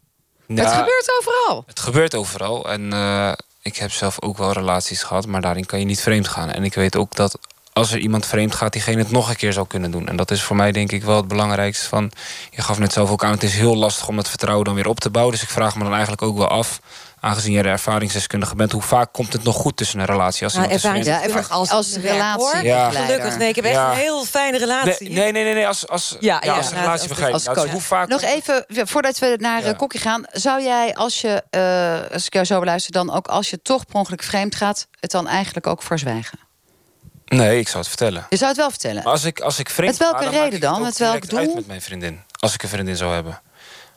Ja, het gebeurt overal. Het gebeurt overal. En uh, ik heb zelf ook wel relaties gehad... maar daarin kan je niet vreemd gaan. En ik weet ook dat als er iemand vreemd gaat, diegene het nog een keer zou kunnen doen. En dat is voor mij denk ik wel het belangrijkste van... je gaf net zelf ook aan, het is heel lastig om het vertrouwen dan weer op te bouwen. Dus ik vraag me dan eigenlijk ook wel af aangezien jij de ervaringsdeskundige bent... hoe vaak komt het nog goed tussen een relatie? Als nou, iemand ja, even als, als relatie. Ja. Gelukkig, nee, ik heb echt ja. een heel fijne relatie. Nee, nee, nee, nee als, als, ja, ja, als relatiebegeleiding. Als coach. Nou, hoe vaak Nog even, voordat we naar ja. Kokkie gaan... zou jij, als je, uh, als ik jou zo beluister... dan ook als je toch per ongeluk vreemd gaat... het dan eigenlijk ook verzwijgen? Nee, ik zou het vertellen. Je zou het wel vertellen? Maar als ik, als ik vreemd Met welke ga, dan reden dan? Met welk doel? uit met mijn vriendin. Als ik een vriendin zou hebben.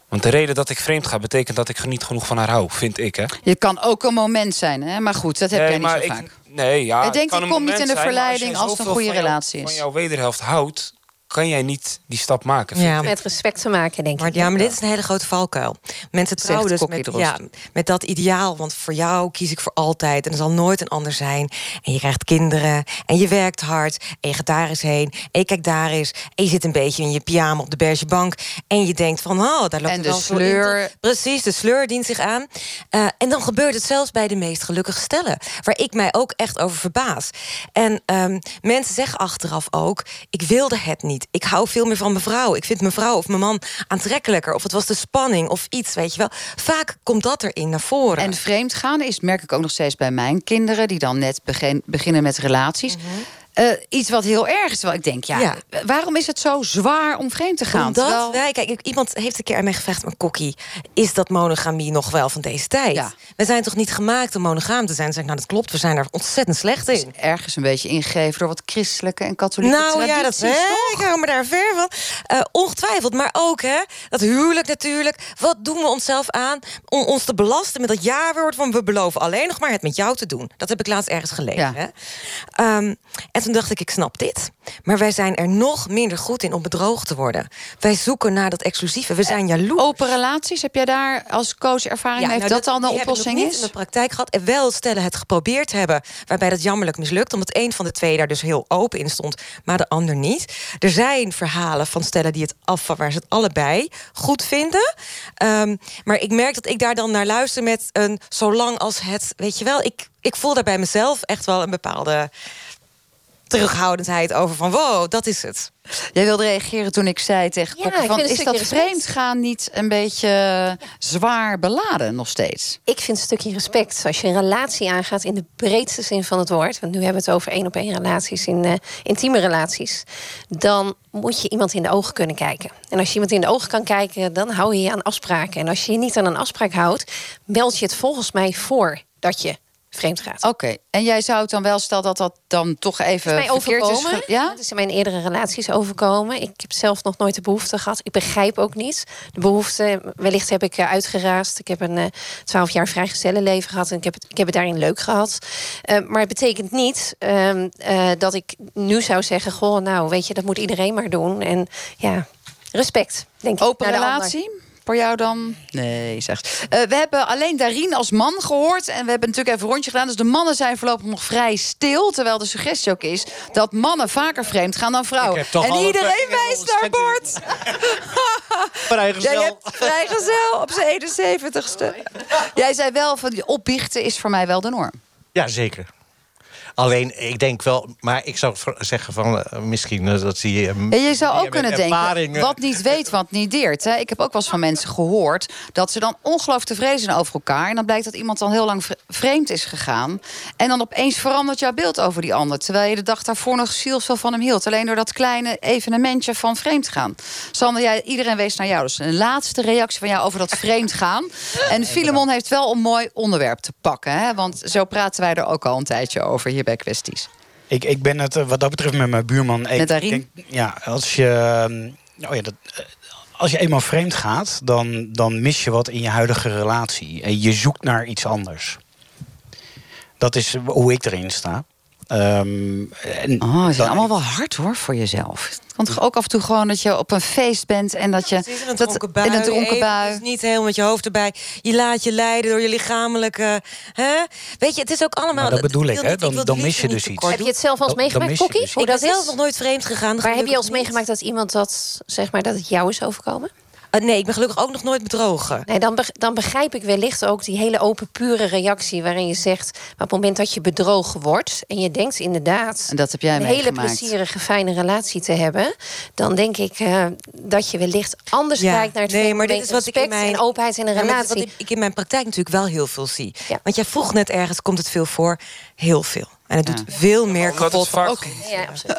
Want de reden dat ik vreemd ga, betekent dat ik niet genoeg van haar hou, vind ik. Hè? Je kan ook een moment zijn, hè? maar goed, dat heb nee, jij niet maar zo ik, vaak. Nee, ja, ik denk, ik kom niet in de zijn, verleiding als, als het een goede relatie jou, is. van jouw wederhelft houdt, kan jij niet die stap maken. Ja, met respect te maken, denk maar, ik. Ja, maar dit is een hele grote valkuil. Mensen trouwen dus met, ja, met dat ideaal. Want voor jou kies ik voor altijd. En er zal nooit een ander zijn. En je krijgt kinderen. En je werkt hard. En je gaat daar eens heen. En je kijkt daar eens. En je zit een beetje in je pyjama op de berge bank. En je denkt van, oh, daar loopt En de sleur. Precies, de sleur dient zich aan. Uh, en dan gebeurt het zelfs bij de meest gelukkige stellen. Waar ik mij ook echt over verbaas. En um, mensen zeggen achteraf ook... ik wilde het niet. Ik hou veel meer van mijn vrouw. Ik vind mijn vrouw of mijn man aantrekkelijker. Of het was de spanning of iets, weet je wel. Vaak komt dat erin naar voren. En vreemd gaan is, merk ik ook nog steeds bij mijn kinderen... die dan net begin, beginnen met relaties. Mm -hmm. Eh, iets wat heel erg is. Terwijl ik denk, ja, Ja. waarom is het zo zwaar om vreemd te gaan? Omdat Terwijl- wij, kijk, iemand heeft een keer aan mij gevraagd, maar Kokkie, is dat monogamie nog wel van deze tijd? Ja. We zijn toch niet gemaakt om monogaam te zijn? Dan zeg ik, nou, dat klopt, we zijn daar ontzettend slecht in. ergens een beetje ingegeven door wat christelijke en katholieke Nou ja, dat tradities, hè, toch? ik hou me daar ver van. Eh, ongetwijfeld, maar ook hè, dat huwelijk natuurlijk. Wat doen we onszelf aan om ons te belasten met dat jaarwoord van we beloven alleen nog maar het met jou te doen. Dat heb ik laatst ergens gelezen. Ja. Hè? Ehm, en toen dacht ik, ik snap dit. Maar wij zijn er nog minder goed in om bedrogen te worden. Wij zoeken naar dat exclusieve. We zijn jaloers. Open relaties, heb jij daar als coach ervaring mee? Heeft nou, dat, al een oplossing is? in de praktijk gehad. En wel stellen het geprobeerd hebben, waarbij dat jammerlijk mislukt. Omdat een van de twee daar dus heel open in stond, maar de ander niet. Er zijn verhalen van stellen die het afvallen, waar ze het allebei goed vinden. Ehm, maar ik merk dat ik daar dan naar luister met een zolang als het, weet je wel, ik, ik voel daar bij mezelf echt wel een bepaalde terughoudendheid over van wow, dat is het. Jij wilde reageren toen ik zei tegen Ja, van... is dat respect. vreemdgaan niet een beetje zwaar beladen nog steeds? Ik vind een stukje respect. Als je een relatie aangaat in de breedste zin van het woord. Want nu hebben we het over één op één relaties, in eh, intieme relaties. Dan moet je iemand in de ogen kunnen kijken. En als je iemand in de ogen kan kijken, dan hou je je aan afspraken. En als je je niet aan een afspraak houdt, meld je het volgens mij voor dat je vreemd gaat. Oké, en jij zou het dan wel, stel dat dat dan toch even mij is... overkomen. Ja? Het is in mijn eerdere relaties overkomen. Ik heb zelf nog nooit de behoefte gehad. Ik begrijp ook niet de behoefte. Wellicht heb ik eh, uitgeraasd. Ik heb een twaalf jaar vrijgezellenleven gehad. En ik heb het, ik heb het daarin leuk gehad. Eh, maar het betekent niet ehm, eh, dat ik nu zou zeggen... goh, nou, weet je, dat moet iedereen maar doen. En ja, respect, denk ik. Open relatie? Voor jou dan? Nee, zegt. Eh, we hebben alleen Darien als man gehoord. En we hebben natuurlijk even een rondje gedaan. Dus de mannen zijn voorlopig nog vrij stil. Terwijl de suggestie ook is dat mannen vaker vreemd gaan dan vrouwen. Ik heb toch En iedereen wijst naar Bord. Vrijgezel. Jij hebt vrijgezel op zijn 71ste. Jij zei wel van die opbiechten is voor mij wel de norm. Ja, zeker. Alleen, ik denk wel, maar ik zou zeggen van eh, misschien eh, dat zie je. Ja, je zou ook kunnen denken, eh, wat niet weet, wat niet deert. Hè? Ik heb ook wel eens van mensen gehoord... dat ze dan ongelooflijk tevreden zijn over elkaar... en dan blijkt dat iemand dan heel lang vre- vreemd is gegaan... en dan opeens verandert jouw beeld over die ander... terwijl je de dag daarvoor nog zielsveel van hem hield. Alleen door dat kleine evenementje van vreemd gaan. Sander, jij, iedereen wees naar jou. Dus een laatste reactie van jou over dat vreemd gaan. En Filemon heeft wel een mooi onderwerp te pakken. Hè? Want zo praten wij er ook al een tijdje over hier bij Kwesties. Ik, ik ben het eh, wat dat betreft met mijn buurman. Met? Ik denk, Ja, als je, ehm, oh ja, dat, eh, als je eenmaal vreemd gaat, dan, dan mis je wat in je huidige relatie. En je zoekt naar iets anders. Dat is hoe ik erin sta. Ehm, en Oh, het is dan- allemaal wel hard hoor voor jezelf. Het kan toch ook af en toe gewoon dat je op een feest bent en dat je. Precies, in een dat, dronken bui. in een dronken bui. Niet helemaal met je hoofd erbij. Je laat je leiden door je lichamelijke... Hè? Weet je, het is ook allemaal... Maar dat bedoel ik, hè? niet- Dan- dan mis je dus iets. Heb je het zelf al eens Dan- dan meegemaakt, Kokkie? dus Hoe Ik ben dat is? zelf nog nooit vreemd gegaan. Maar heb je gelukkig al eens niet. meegemaakt dat iemand dat, zeg maar, dat het jou is overkomen? Eh, nee, ik ben gelukkig ook nog nooit bedrogen. Nee, dan, dan begrijp ik wellicht ook die hele open, pure reactie... waarin je zegt, maar op het moment dat je bedrogen wordt... en je denkt inderdaad En dat heb jij een hele plezierige, fijne relatie te hebben... dan denk ik eh, dat je wellicht anders Ja, kijkt naar het nee, maar dit is wat ik in respect mijn- en openheid in een Ja, relatie. wat ik in mijn praktijk natuurlijk wel heel veel zie. Ja. Want jij vroeg net ergens, komt het veel voor? Heel veel. En het doet veel meer kapot. Ja, absoluut.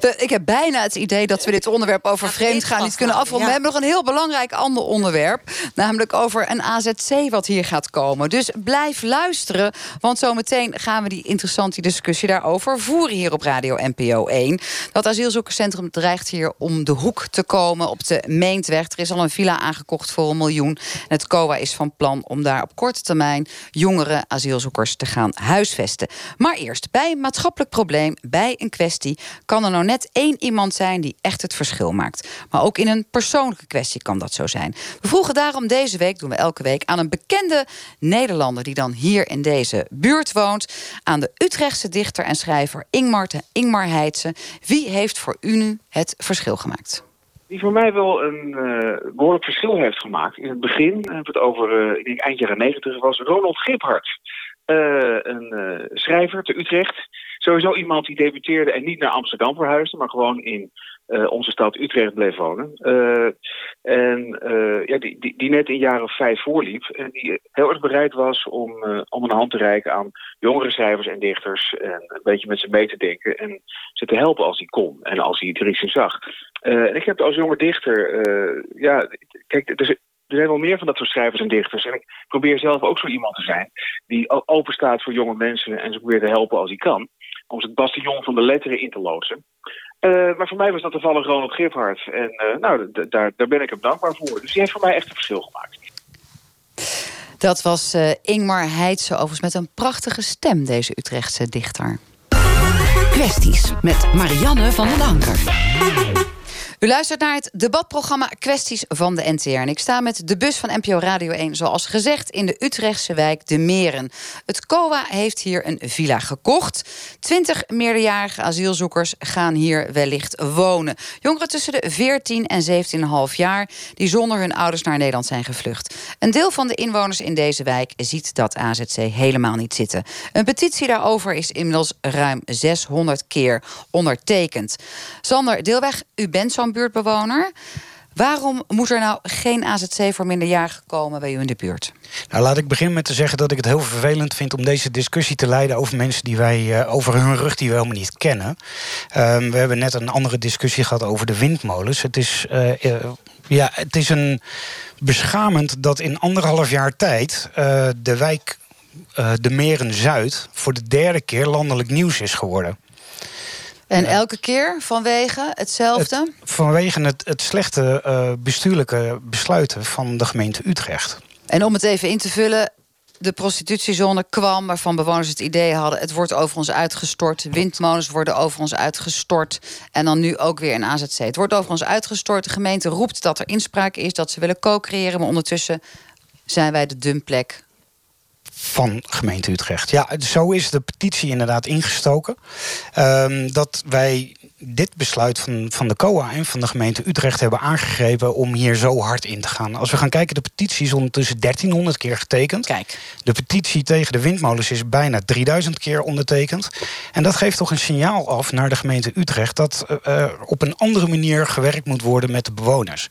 We- Ik heb bijna het idee dat we dit onderwerp over Ja, vreemdgaan dit niet kunnen afronden. We ja. hebben nog een heel belangrijk ander onderwerp. Namelijk over een AZC wat hier gaat komen. Dus blijf luisteren. Want zometeen gaan we die interessante discussie daarover voeren hier op Radio NPO 1. Dat asielzoekerscentrum dreigt hier om de hoek te komen op de Meentweg. Er is al een villa aangekocht voor een miljoen. En het COA is van plan om daar op korte termijn jongere asielzoekers te gaan huisvesten. Maar eerst, bij een maatschappelijk probleem, bij een kwestie, kan er nou net één iemand zijn die echt het verschil maakt. Maar ook in een persoonlijke kwestie kan dat zo zijn. We vroegen daarom deze week, doen we elke week, aan een bekende Nederlander die dan hier in deze buurt woont, aan de Utrechtse dichter en schrijver Ingmar, Ingmar Heitse. Wie heeft voor u nu het verschil gemaakt? Die voor mij wel een eh, behoorlijk verschil heeft gemaakt. In het begin, we het over, eh, ik denk eind jaren negentig, was Ronald Giphart. Eh, een eh, schrijver te Utrecht. Sowieso iemand die debuteerde en niet naar Amsterdam verhuisde, maar gewoon in eh, onze stad Utrecht bleef wonen. En ja, die, die, die, net in jaren vijf voorliep. En die heel erg bereid was om, om een hand te reiken aan jongere schrijvers en dichters. En een beetje met ze mee te denken. En ze te helpen als hij kon. En als hij het zag. En ik heb als jonge dichter... ja, kijk, er, er zijn wel meer van dat soort schrijvers en dichters. En ik probeer zelf ook zo iemand te zijn. Die open staat voor jonge mensen. En ze probeert te helpen als hij kan. Om het bastion van de letteren in te loodsen. Uh, maar voor mij was dat toevallig Ronald Giphart. En uh, nou, daar, daar ben ik hem dankbaar voor. Dus die heeft voor mij echt een verschil gemaakt. Dat was uh, Ingmar Heidse, overigens met een prachtige stem, deze Utrechtse dichter. Kwesties met Marianne van den Anker. U luistert naar het debatprogramma Kwesties van de NTR. En ik sta met de bus van NPO Radio 1, zoals gezegd, in de Utrechtse wijk De Meren. Het COA heeft hier een villa gekocht. Twintig meerderjarige asielzoekers gaan hier wellicht wonen. Jongeren tussen de 14 en 17,5 jaar die zonder hun ouders naar Nederland zijn gevlucht. Een deel van de inwoners in deze wijk ziet dat AZC helemaal niet zitten. Een petitie daarover is inmiddels ruim 600 keer ondertekend. Sander Deelweg, u bent zo'n buurtbewoner. Waarom moet er nou geen AZC voor minderjarigen komen bij u in de buurt? Nou, laat ik beginnen met te zeggen dat ik het heel vervelend vind om deze discussie te leiden over mensen die wij uh, over hun rug die we helemaal niet kennen. Um, we hebben net een andere discussie gehad over de windmolens. Het is, uh, uh, ja, het is een beschamend dat in anderhalf jaar tijd de wijk de Meren Zuid voor de derde keer landelijk nieuws is geworden. En elke keer vanwege hetzelfde? vanwege het, het slechte uh, bestuurlijke besluiten van de gemeente Utrecht. En om het even in te vullen, de prostitutiezone kwam waarvan bewoners het idee hadden... het wordt over ons uitgestort, windmolens worden over ons uitgestort... en dan nu ook weer een AZC. Het wordt over ons uitgestort, de gemeente roept dat er inspraak is... dat ze willen co-creëren, maar ondertussen zijn wij de dumplek van gemeente Utrecht. Ja, zo is de petitie inderdaad ingestoken. Um, dat wij dit besluit van, van de COA en van de gemeente Utrecht hebben aangegrepen om hier zo hard in te gaan. Als we gaan kijken, de petitie is ondertussen 1300 keer getekend. Kijk. De petitie tegen de windmolens is bijna 3000 keer ondertekend. En dat geeft toch een signaal af naar de gemeente Utrecht dat uh, op een andere manier gewerkt moet worden met de bewoners.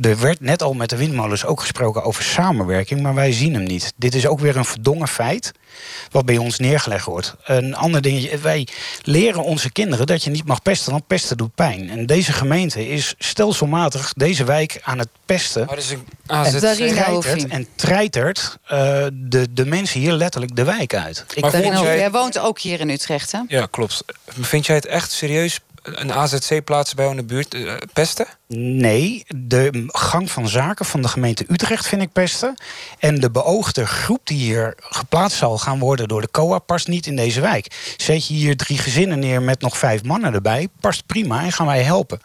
Er werd net al met de windmolens ook gesproken over samenwerking, maar wij zien hem niet. Dit is ook weer een verdongen feit wat bij ons neergelegd wordt. Een ander ding, wij leren onze kinderen dat je niet mag pesten, want pesten doet pijn. En deze gemeente is stelselmatig deze wijk aan het pesten. Oh, dus een en, treitert, en treitert uh, de, de mensen hier letterlijk de wijk uit. Ik maar jij... jij woont ook hier in Utrecht, hè? Ja, klopt. Vind jij het echt serieus een AZC plaatsen bij jou in de buurt uh, pesten? Nee, de gang van zaken van de gemeente Utrecht vind ik pesten. En de beoogde groep die hier geplaatst zal gaan worden door de COA past niet in deze wijk. Zet je hier drie gezinnen neer met nog vijf mannen erbij, past prima en gaan wij helpen.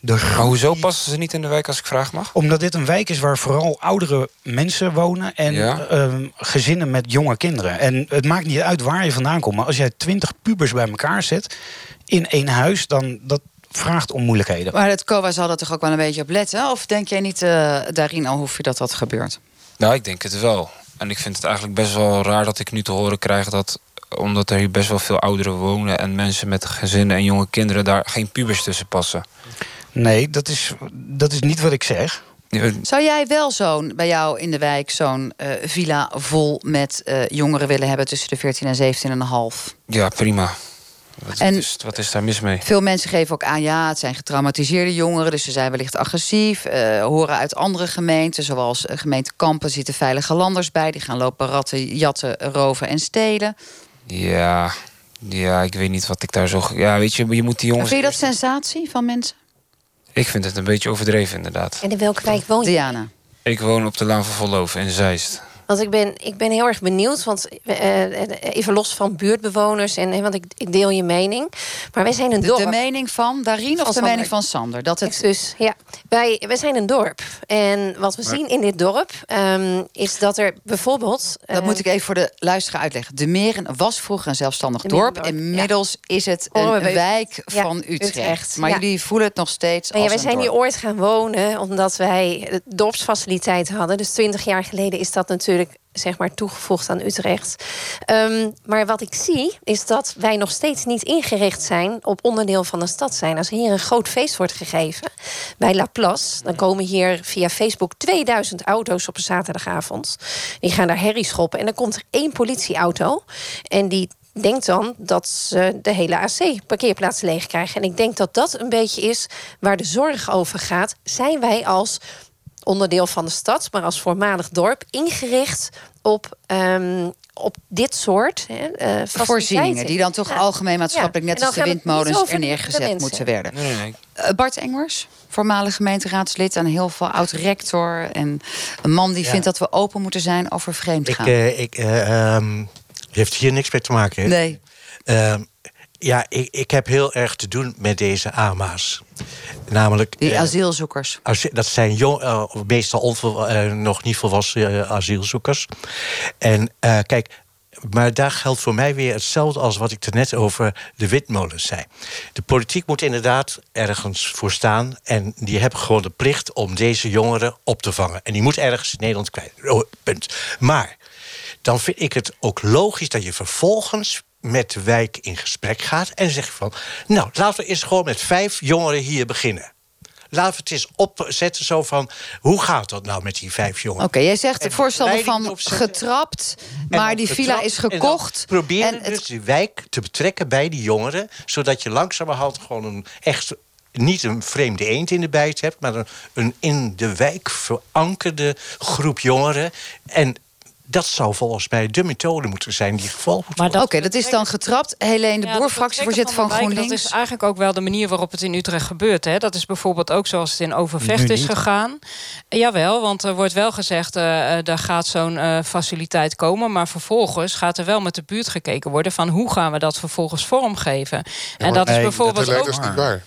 De maar hoezo passen ze niet in de wijk als ik vraag mag? Omdat dit een wijk is waar vooral oudere mensen wonen en uh, gezinnen met jonge kinderen. En het maakt niet uit waar je vandaan komt, maar als jij twintig pubers bij elkaar zet in één huis, dan dat vraagt om moeilijkheden. Maar het COA zal er toch ook wel een beetje op letten? Of denk jij niet uh, daarin al hoef je dat dat gebeurt? Nou, ik denk het wel. En ik vind het eigenlijk best wel raar dat ik nu te horen krijg dat omdat er hier best wel veel ouderen wonen en mensen met gezinnen en jonge kinderen daar geen pubers tussen passen. Nee, dat is, dat is niet wat ik zeg. Zou jij wel zo'n bij jou in de wijk zo'n uh, villa vol met uh, jongeren willen hebben tussen de 14 en 17,5? Ja, prima. Wat, en is, wat is daar mis mee? Veel mensen geven ook aan, ja, het zijn getraumatiseerde jongeren, dus ze zijn wellicht agressief. Uh, horen uit andere gemeenten, zoals uh, gemeente Kampen, zitten veilige landers bij. Die gaan lopen ratten, jatten, roven en stelen. Ja, ja, ik weet niet wat ik daar zo. Ja, weet je, je moet die jongens. vind je dat sensatie van mensen? Ik vind het een beetje overdreven, inderdaad. En in welke wijk woon je? Diana. Ik woon op de Laan van Volloven in Zeist. Want ik ben, ik ben heel erg benieuwd, want uh, even los van buurtbewoners, en, want ik, ik deel je mening. Maar wij zijn een dorp. De, mening van Darien of de mening van Sander? Dat het... Dus ja, wij, wij zijn een dorp. En wat we zien in dit dorp um, is dat er bijvoorbeeld. Dat moet ik even voor de luisteraar uitleggen. De Meren was vroeger een zelfstandig dorp. Inmiddels ja. is het een wijk van Utrecht. Utrecht. Maar jullie voelen het nog steeds. Nou als ja, wij zijn dorp. hier ooit gaan wonen omdat wij dorpsfaciliteit hadden. Dus twintig jaar geleden is dat natuurlijk zeg maar toegevoegd aan Utrecht. Ehm, maar wat ik zie is dat wij nog steeds niet ingericht zijn op onderdeel van de stad zijn. Als hier een groot feest wordt gegeven bij La Place, dan komen hier via Facebook 2000 auto's op een zaterdagavond. Die gaan daar herrie schoppen en dan komt er één politieauto en die denkt dan dat ze de hele AC-parkeerplaats leeg krijgen. En ik denk dat dat een beetje is waar de zorg over gaat. Zijn wij als onderdeel van de stad, maar als voormalig dorp ingericht op, ehm, op dit soort hè, uh, voorzieningen die dan toch algemeen maatschappelijk, net als de windmolens, er neergezet moeten werden. Nee, nee. Uh, Bart Engers, voormalig gemeenteraadslid en heel veel oud-rector en een man die vindt dat we open moeten zijn over vreemdgaan. Ik, uh, ik um, heeft hier niks mee te maken. Hè? Nee. Ja, ik, ik heb heel erg te doen met deze AMA's. Namelijk, die asielzoekers. dat zijn jong, uh, meestal onvol, uh, nog niet volwassen asielzoekers. En kijk, maar daar geldt voor mij weer hetzelfde als wat ik er net over de windmolens zei. De politiek moet inderdaad ergens voor staan. En die hebben gewoon de plicht om deze jongeren op te vangen. En die moet ergens in Nederland kwijt. Oh, punt. Maar dan vind ik het ook logisch dat je vervolgens met de wijk in gesprek gaat en zegt van... nou, laten we eens gewoon met vijf jongeren hier beginnen. Laten we het eens opzetten zo van... hoe gaat dat nou met die vijf jongeren? Oké, jij zegt het voorstel van getrapt, maar die villa is gekocht. Probeer en dus die wijk te betrekken bij die jongeren... zodat je langzamerhand gewoon een echt niet een vreemde eend in de bijt hebt... maar een, een in de wijk verankerde groep jongeren. En dat zou volgens mij de methode moeten zijn die gevolgd moet worden. Oké, dat is dan getrapt. Helene de Boer, fractievoorzitter van, van GroenLinks. Dat is eigenlijk ook wel de manier waarop het in Utrecht gebeurt. Hè. Dat is bijvoorbeeld ook zoals het in Overvecht is gegaan. Jawel, want er wordt wel gezegd... Uh, er gaat zo'n uh, faciliteit komen... maar vervolgens gaat er wel met de buurt gekeken worden... van hoe gaan we dat vervolgens vormgeven. Ja, en dat is bijvoorbeeld dat ook... is niet waar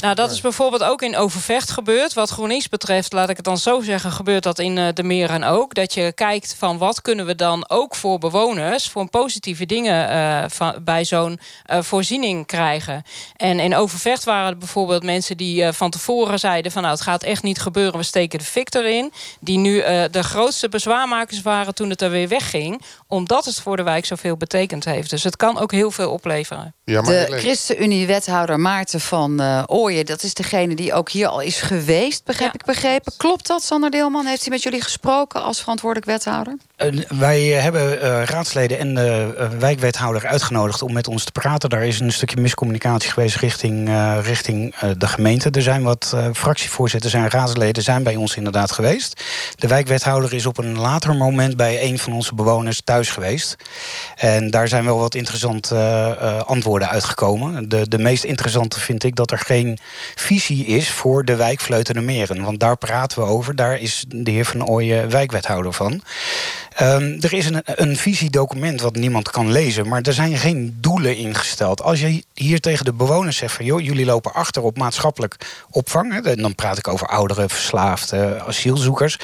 nou, dat is bijvoorbeeld ook in Overvecht gebeurd. Wat GroenLinks betreft, laat ik het dan zo zeggen... gebeurt dat in eh, de Meren ook. Dat je kijkt van wat kunnen we dan ook voor bewoners... voor positieve dingen uh, van, bij zo'n uh, voorziening krijgen. En in Overvecht waren er bijvoorbeeld mensen die van tevoren zeiden... van nou, het gaat echt niet gebeuren, we steken de fik erin. Die nu de grootste bezwaarmakers waren toen het er weer wegging. Omdat het voor de wijk zoveel betekend heeft. Dus het kan ook heel veel opleveren. Ja, maar de ChristenUnie-wethouder Maarten van uh, Ooyen... dat is degene die ook hier al is geweest, begrijp ik begrepen. Klopt dat, Sander Deelman? Heeft hij met jullie gesproken als verantwoordelijk wethouder? Uh, wij hebben uh, raadsleden en de wijkwethouder uitgenodigd... om met ons te praten. Daar is een stukje miscommunicatie geweest richting, richting de gemeente. Er zijn wat fractievoorzitters en raadsleden zijn bij ons inderdaad geweest. De wijkwethouder is op een later moment... bij een van onze bewoners thuis geweest. En daar zijn wel wat interessante antwoorden uitgekomen. De, de meest interessante vind ik dat er geen visie is voor de wijk Vleuten Want daar praten we over. Daar is de heer Van Ooyen wijkwethouder van. Um, er is een, een visiedocument wat niemand kan lezen, maar er zijn geen doelen ingesteld. Als je hier tegen de bewoners zegt van joh, jullie lopen achter op maatschappelijk opvang, dan praat ik over ouderen, verslaafden, asielzoekers.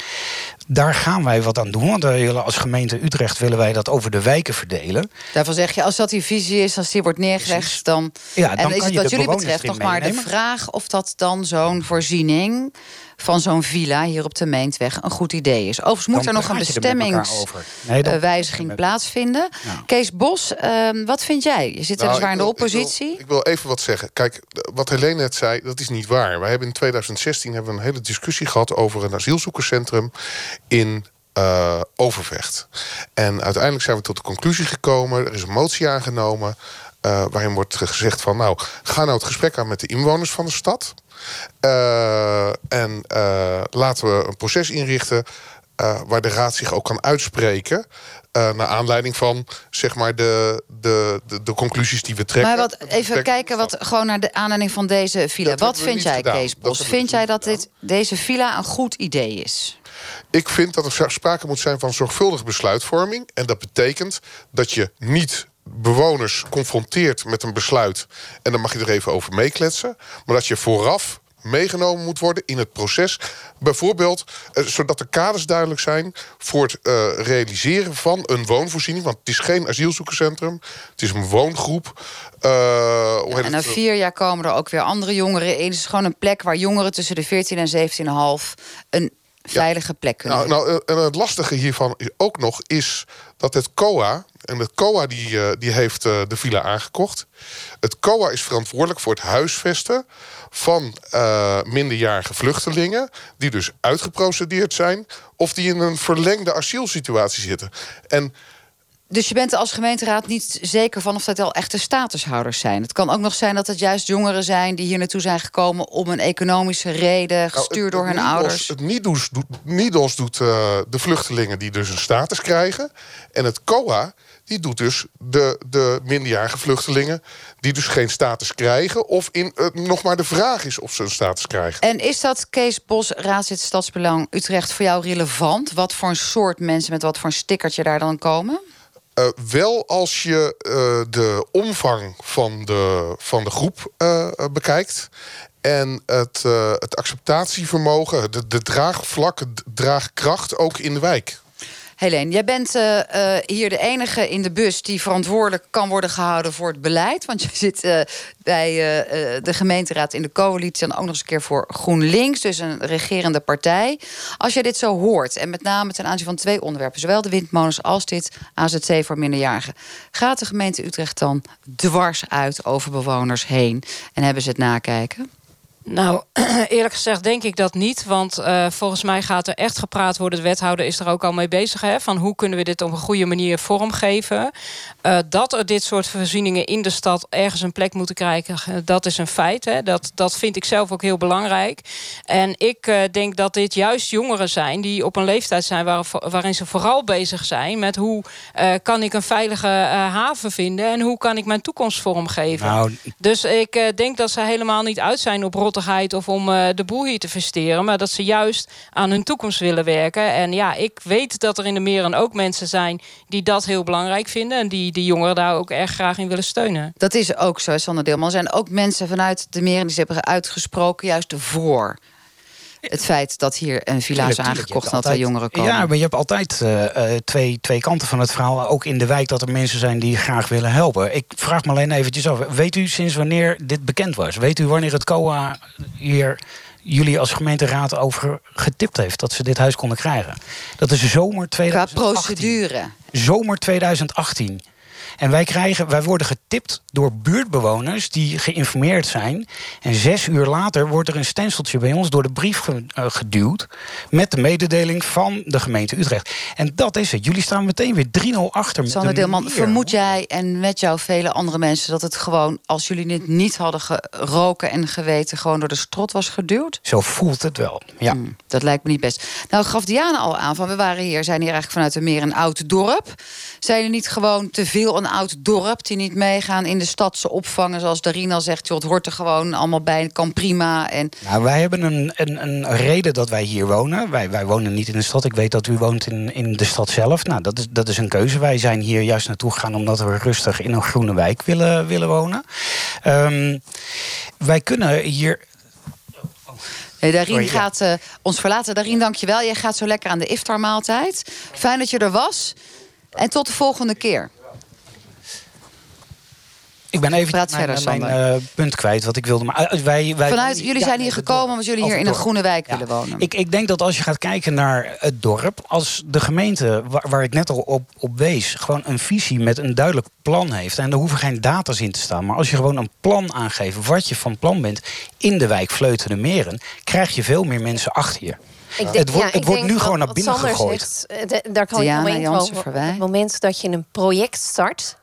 Daar gaan wij wat aan doen. Want als gemeente Utrecht willen wij dat over de wijken verdelen. Daarvan zeg je, als dat die visie is, als die wordt neergelegd, dan. Ja, dan en is het wat jullie betreft nog maar de vraag of dat dan zo'n voorziening van zo'n villa hier op de Meentweg een goed idee is. Overigens moet er nog een bestemmingswijziging plaatsvinden. Kees Bos, uh, wat vind jij? Je zit nou, weliswaar in de oppositie. Ik wil, ik wil, even wat zeggen. Kijk, wat Helene net zei, dat is niet waar. Wij hebben in 2016 hebben we een hele discussie gehad over een asielzoekerscentrum in uh, Overvecht. En uiteindelijk zijn we tot de conclusie gekomen. Er is een motie aangenomen. Uh, waarin wordt gezegd van nou, ga nou het gesprek aan met de inwoners van de stad. Uh, en laten we een proces inrichten waar de raad zich ook kan uitspreken. naar aanleiding van zeg maar de, de, de, de, conclusies die we trekken. Maar wat, even kijken wat, gewoon naar de aanleiding van deze villa. wat vind jij, gedaan. Kees Bos? Vind jij dat dit, deze villa een goed idee is? Ik vind dat er sprake moet zijn van zorgvuldige besluitvorming. En dat betekent dat je niet bewoners confronteert met een besluit... en dan mag je er even over meekletsen... maar dat je vooraf meegenomen moet worden in het proces. Bijvoorbeeld, eh, zodat de kaders duidelijk zijn... voor het uh, realiseren van een woonvoorziening. Want het is geen asielzoekerscentrum. Het is een woongroep. Uh, ja, en na vier jaar komen er ook weer andere jongeren in. Het is gewoon een plek waar jongeren tussen de 14 en 17,5... een veilige plek kunnen Nou, nou, eh, en het lastige hiervan is ook nog is dat het COA... en het COA die, eh, die heeft eh, de villa aangekocht. Het COA is verantwoordelijk voor het huisvesten van minderjarige vluchtelingen... die dus uitgeprocedeerd zijn... of die in een verlengde asielsituatie zitten. En Dus je bent als gemeenteraad niet zeker van of dat al echte statushouders zijn. Het kan ook nog zijn dat het juist jongeren zijn die hier naartoe zijn gekomen om een economische reden, gestuurd door hun Nou, ouders. Het NIDOS doet, NIDOS doet eh, de vluchtelingen die dus een status krijgen. En het COA die doet dus de, de minderjarige vluchtelingen... die dus geen status krijgen... of in, eh, nog maar de vraag is of ze een status krijgen. En is dat Kees Bos, raadslid Stadsbelang Utrecht, voor jou relevant? Wat voor een soort mensen met wat voor een stickertje daar dan komen? Eh, wel als je eh, de omvang van de, van de groep eh, bekijkt. En het, het acceptatievermogen, de, de draagvlak, de draagkracht ook in de wijk. Helene, jij bent eh, eh, hier de enige in de bus die verantwoordelijk kan worden gehouden voor het beleid. Want je zit eh, bij de gemeenteraad in de coalitie en ook nog eens een keer voor GroenLinks, dus een regerende partij. Als je dit zo hoort, en met name ten aanzien van twee onderwerpen, zowel de windmolens als dit AZC voor minderjarigen, gaat de gemeente Utrecht dan dwars uit over bewoners heen en hebben ze het nakijken? Nou, eerlijk gezegd denk ik dat niet. Want eh, volgens mij gaat er echt gepraat worden. De wethouder is er ook al mee bezig. Hè, van hoe kunnen we dit op een goede manier vormgeven. Eh, dat er dit soort voorzieningen in de stad ergens een plek moeten krijgen. eh, Dat is een feit. Hè. Dat, dat vind ik zelf ook heel belangrijk. En ik eh, denk dat dit juist jongeren zijn die op een leeftijd zijn waar, waarin ze vooral bezig zijn met hoe kan ik een veilige haven vinden en hoe kan ik mijn toekomst vormgeven. Nou, Dus ik denk dat ze helemaal niet uit zijn op rottigheid of om de boel hier te versteren, maar dat ze juist aan hun toekomst willen werken. En ja, ik weet dat er in de meren ook mensen zijn die dat heel belangrijk vinden en die die jongeren daar ook erg graag in willen steunen. Dat is ook zo, Sander Deelman. Er zijn ook mensen vanuit de meren die ze hebben uitgesproken, juist voor het feit dat hier een villa is aangekocht en dat er jongeren komen. Ja, maar je hebt altijd eh, eh, twee, twee kanten van het verhaal. Ook in de wijk dat er mensen zijn die graag willen helpen. Ik vraag me alleen eventjes af. Weet u sinds wanneer dit bekend was? Weet u wanneer het COA hier jullie als gemeenteraad over getipt heeft... dat ze dit huis konden krijgen? Dat is zomer Qua 2018. procedure. Zomer 2018. En wij, krijgen, wij worden getipt door buurtbewoners die geïnformeerd zijn. En zes uur later wordt er een stenseltje bij ons door de brief eh, geduwd. met de mededeling van de gemeente Utrecht. En dat is het. Jullie staan meteen weer 3-0 achter. Sander de Deelman, vermoed jij en met jou vele andere mensen... dat het gewoon, als jullie dit niet hadden geroken en geweten... gewoon door de strot was geduwd? Zo voelt het wel, ja. Hmm, dat lijkt me niet best. Nou gaf Diana al aan van we waren hier, zijn hier eigenlijk vanuit de meer een oud dorp. Zijn jullie niet gewoon te veel een oud dorp die niet meegaan in de stad ze opvangen zoals Darina zegt, joh, het hoort er gewoon allemaal bij, kan prima. En Nou, wij hebben een, een, een reden dat wij hier wonen. Wij, wij wonen niet in de stad. Ik weet dat u woont in, in de stad zelf. Nou, dat is, dat is een keuze. Wij zijn hier juist naartoe gegaan omdat we rustig in een groene wijk willen, willen wonen. Ehm, wij kunnen hier. Nee, Darien Sorry, ja. gaat eh, ons verlaten. Darien, dankjewel. Jij gaat zo lekker aan de iftarmaaltijd. Fijn dat je er was. En tot de volgende keer. Ik ben even Praat mijn, verder, mijn Sander. eh, punt kwijt wat ik wilde. Maar eh, wij, wij, Vanuit, jullie Ja, zijn hier gekomen omdat jullie hier in een groene wijk Ja. willen wonen. Ik, ik denk dat als je gaat kijken naar het dorp, als de gemeente, waar, waar ik net al op, op wees, gewoon een visie met een duidelijk plan heeft. En er hoeven geen data's in te staan. Maar als je gewoon een plan aangeeft wat je van plan bent in de wijk Vleuten de Meren, krijg je veel meer mensen achter je. Ik denk- het wordt, ja, het wordt denk nu gewoon naar binnen Sander gegooid. zegt, eh, de- daar kan Diana Jansen komen. Verwij. Op het moment dat je een project start,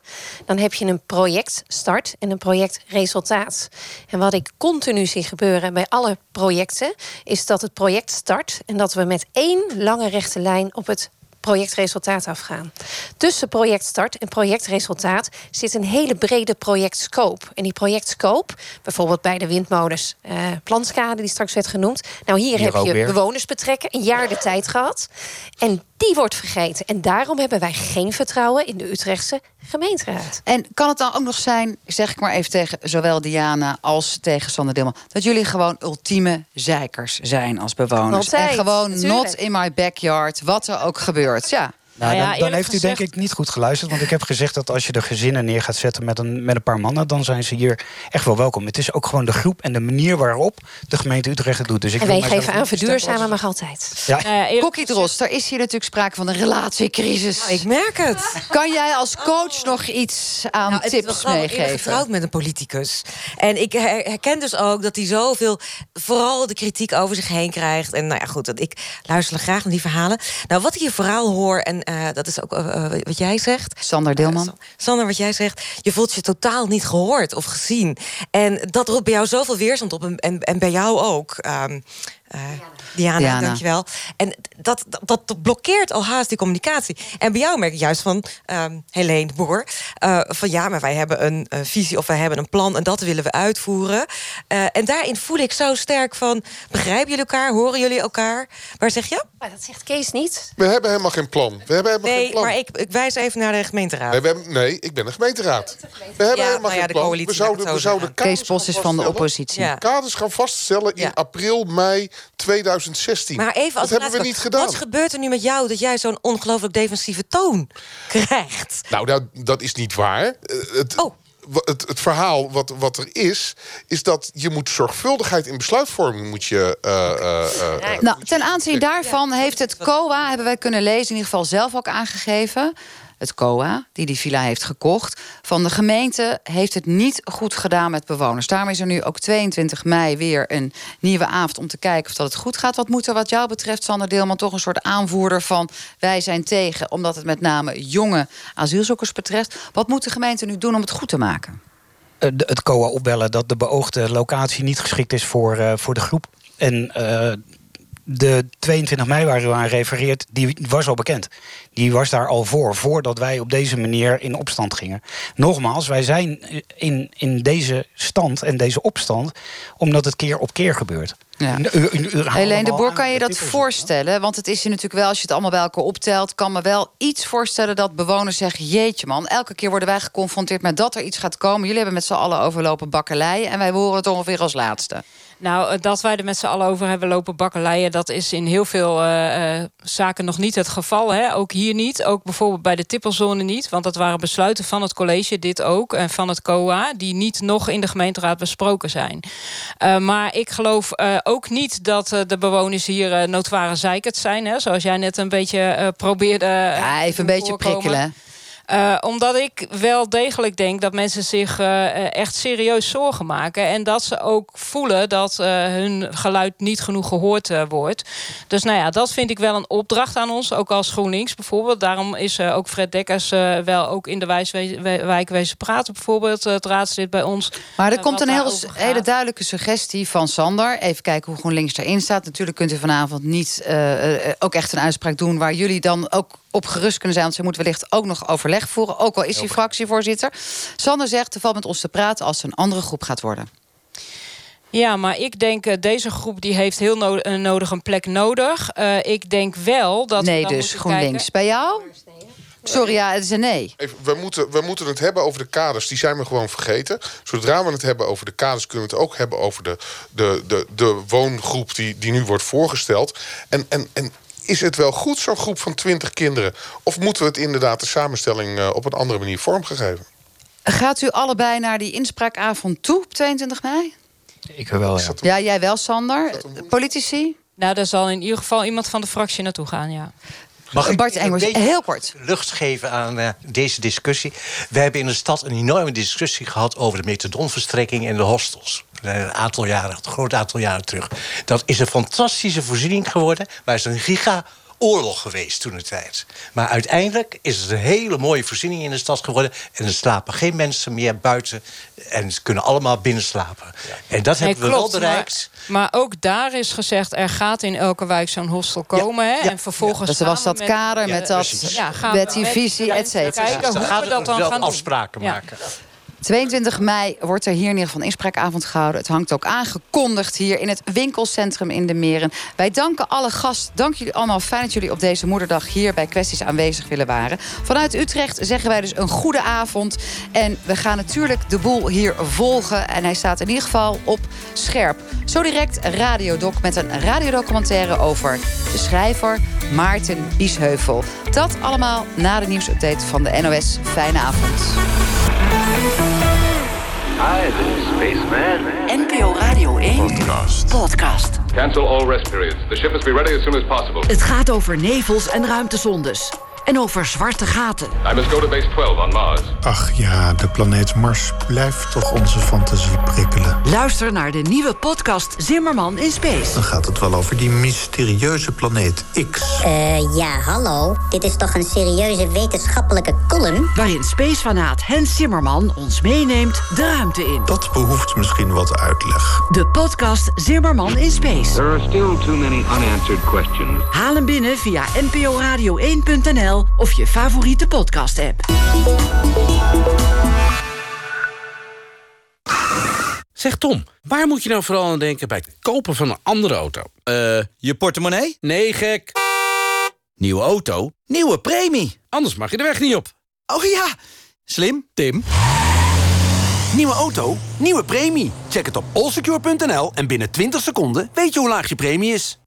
dan heb je een projectstart en een projectresultaat. En wat ik continu zie gebeuren bij alle projecten, is dat het project start en dat we met één lange rechte lijn op het projectresultaat afgaan. Tussen projectstart en projectresultaat zit een hele brede projectscope. En die projectscope, bijvoorbeeld bij de windmolens eh Planskade, die straks werd genoemd. Nou, hier, Hier heb je weer. bewoners betrekken, een jaar de tijd gehad. En die wordt vergeten. En daarom hebben wij geen vertrouwen in de Utrechtse gemeenteraad. En kan het dan ook nog zijn, zeg ik maar even tegen zowel Diana als tegen Sander Dilman, dat jullie gewoon ultieme zeikers zijn als bewoners? Altijd, en gewoon natuurlijk. not in my backyard, wat er ook gebeurt. Ja. Nou, Nou ja, dan, heeft u denk ik niet goed geluisterd. Want ik heb gezegd dat als je de gezinnen neer gaat zetten met een, met een paar mannen... dan zijn ze hier echt wel welkom. Het is ook gewoon de groep en de manier waarop de gemeente Utrecht het doet. Dus ik En wij geven aan verduurzamen mag altijd. Ja. Nou eerlijk Kokkie Drost, er is hier natuurlijk sprake van een relatiecrisis. Nou, ik merk het. Kan jij als coach nog iets aan Nou, tips grappig, ik ben meegeven? getrouwd met een politicus. En ik her- herken dus ook dat hij zoveel, vooral de kritiek over zich heen krijgt. En nou ja, goed, dat ik luister graag naar die verhalen. Nou, wat ik hier vooral hoor, en eh, dat is ook eh, eh, wat jij zegt. Sander Deelman. Sander, wat jij zegt, je voelt je totaal niet gehoord of gezien. En dat roept bij jou zoveel weerstand op. En, en, en bij jou ook. ehm, eh, Diana, Diana. dankjewel. En dat, dat, dat blokkeert al haast die communicatie. En bij jou merk ik juist van, ehm Helene de Boer... eh, van ja, maar wij hebben een visie of wij hebben een plan... en dat willen we uitvoeren. Eh, en daarin voel ik zo sterk van... begrijpen jullie elkaar, horen jullie elkaar? Waar zeg je? Maar dat zegt Kees niet. We hebben helemaal geen plan. We hebben helemaal geen Nee, plan. maar ik, ik wijs even naar de gemeenteraad. Nee, we hebben, nee, ik ben de gemeenteraad. We hebben Ja, helemaal nou ja, geen de plan. coalitie, we zouden, we zouden Kees Bos gaan is van de vaststellen. oppositie. Ja. Kaders gaan vaststellen in Ja. april, mei 2016. Maar even als dat hebben we niet gedaan. Wat gebeurt er nu met jou dat jij zo'n ongelooflijk defensieve toon krijgt? Nou, nou, dat is niet waar. Eh, Het, Oh. het, het verhaal wat, wat er is, is dat je moet zorgvuldigheid in besluitvorming moet je. eh, eh, eh, Nou, ten aanzien daarvan heeft het COA, hebben wij kunnen lezen, in ieder geval zelf ook aangegeven. Het COA, die die villa heeft gekocht, van de gemeente heeft het niet goed gedaan met bewoners. Daarom is er nu ook 22 mei weer een nieuwe avond om te kijken of dat het goed gaat. Wat moet er wat jou betreft, Sander Deelman, toch een soort aanvoerder van wij zijn tegen, omdat het met name jonge asielzoekers betreft. Wat moet de gemeente nu doen om het goed te maken? eh, het COA opbellen dat de beoogde locatie niet geschikt is voor, eh, voor de groep. En eh, de 22 mei waar u aan refereert, die was al bekend. Die was daar al voor, voordat wij op deze manier in opstand gingen. Nogmaals, wij zijn in, in deze stand en deze opstand... omdat het keer op keer gebeurt. Ja. U- u- u- u haalt Helene de Boer, kan je dat voorstellen? Want het is je natuurlijk wel, als je het allemaal bij elkaar optelt... kan me wel iets voorstellen dat bewoners zeggen... jeetje man, elke keer worden wij geconfronteerd met dat er iets gaat komen. Jullie hebben met z'n allen overlopen bakkeleien... en wij horen het ongeveer als laatste. Nou, eh, dat wij er met z'n allen over hebben lopen bakkeleien... dat is in heel veel eh, eh, zaken nog niet het geval. Hè? Ook hier niet. Ook bijvoorbeeld bij de tippelzone niet. Want dat waren besluiten van het college, dit ook... en van het COA, die niet nog in de gemeenteraad besproken zijn. Maar ik geloof ook niet dat de bewoners hier uh, notoire zeikert zijn. Hè? Zoals jij net een beetje probeerde... Ja, even een beetje prikkelen. Uh, omdat ik wel degelijk denk dat mensen zich uh, echt serieus zorgen maken. En dat ze ook voelen dat uh, hun geluid niet genoeg gehoord wordt. Dus nou ja, dat vind ik wel een opdracht aan ons. Ook als GroenLinks bijvoorbeeld. Daarom is ook Fred Dekkers wel ook in de wijk wezen praten. Bijvoorbeeld het raadslid bij ons. Maar er komt een heel, hele duidelijke suggestie van Sander. Even kijken hoe GroenLinks erin staat. Natuurlijk kunt u vanavond niet ook echt een uitspraak doen... waar jullie dan ook op gerust kunnen zijn. Want ze moet wellicht ook nog overleg voeren. Ook al is hij fractievoorzitter. Sander zegt, er valt met ons te praten als er een andere groep gaat worden. Ja, maar ik denk, uh, deze groep die heeft heel no uh, nodig een plek nodig. Uh, ik denk wel dat... Nee, dus GroenLinks. Bij jou? Sorry, ja, het is een nee. Even, we, moeten, we moeten het hebben over de kaders. Die zijn we gewoon vergeten. Zodra we het hebben over de kaders... kunnen we het ook hebben over de, de, de, de woongroep die, die nu wordt voorgesteld. En, en, en is het wel goed, zo'n groep van 20 kinderen? Of moeten we het inderdaad de samenstelling uh, op een andere manier vormgegeven? Gaat u allebei naar die inspraakavond toe op 22 mei? Ik wel, ja. Ja, jij wel, Sander. Politici? Nou, daar zal in ieder geval iemand van de fractie naartoe gaan, ja. Mag Bart Engels, heel kort. lucht geven aan uh, deze discussie? We hebben in de stad een enorme discussie gehad... over de methadonverstrekking en de hostels. Een aantal jaren, een groot aantal jaren terug. Dat is een fantastische voorziening geworden... maar is een giga oorlog geweest toen de tijd. Maar uiteindelijk is het een hele mooie voorziening in de stad geworden... en er slapen geen mensen meer buiten... en ze kunnen allemaal binnen slapen. Ja. En dat nee, hebben we klopt, wel bereikt. Maar, maar, ook daar is gezegd... er gaat in elke wijk zo'n hostel komen. Ja, hè? Ja, en vervolgens dus er was dat met, kader met, dat, ja, met die visie, et cetera. Kijken hoe we dat dan wel gaan afspraken doen. maken. 22 mei wordt er hier in ieder geval een inspraakavond gehouden. Het hangt ook aangekondigd hier in het winkelcentrum in de Meren. Wij danken alle gasten. Dank jullie allemaal. Fijn dat jullie op deze moederdag hier bij Kwesties aanwezig willen waren. Vanuit Utrecht zeggen wij dus een goede avond. En we gaan natuurlijk de boel hier volgen. En hij staat in ieder geval op scherp. Zo direct Radiodoc met een radiodocumentaire over de schrijver Maarten Biesheuvel. Dat allemaal na de nieuwsupdate van de NOS. Fijne avond. Hi, this is Spaceman. NPO Radio 1 Podcast. Podcast. Cancel all rest periods. The ship must be ready as soon as possible. Het gaat over nevels en ruimtezondes. En over zwarte gaten. I must go to base 12 on Mars. Ach ja, de planeet Mars blijft toch onze fantasie prikkelen. Luister naar de nieuwe podcast Zimmerman in Space. Dan gaat het wel over die mysterieuze planeet X. Eh, ja, hallo. Dit is toch een serieuze wetenschappelijke column? Waarin spacefanaat Hans Zimmerman ons meeneemt de ruimte in. Dat behoeft misschien wat uitleg. De podcast Zimmerman in Space. There are still too many unanswered questions. Haal hem binnen via nporadio1.nl of je favoriete podcast-app. Zeg Tom, waar moet je nou vooral aan denken bij het kopen van een andere auto? Eh, je portemonnee? Nee, gek. Nieuwe auto? Nieuwe premie. Anders mag je de weg niet op. Oh ja, slim, Tim. Nieuwe auto, nieuwe premie. Check het op allsecure.nl en binnen 20 seconden weet je hoe laag je premie is.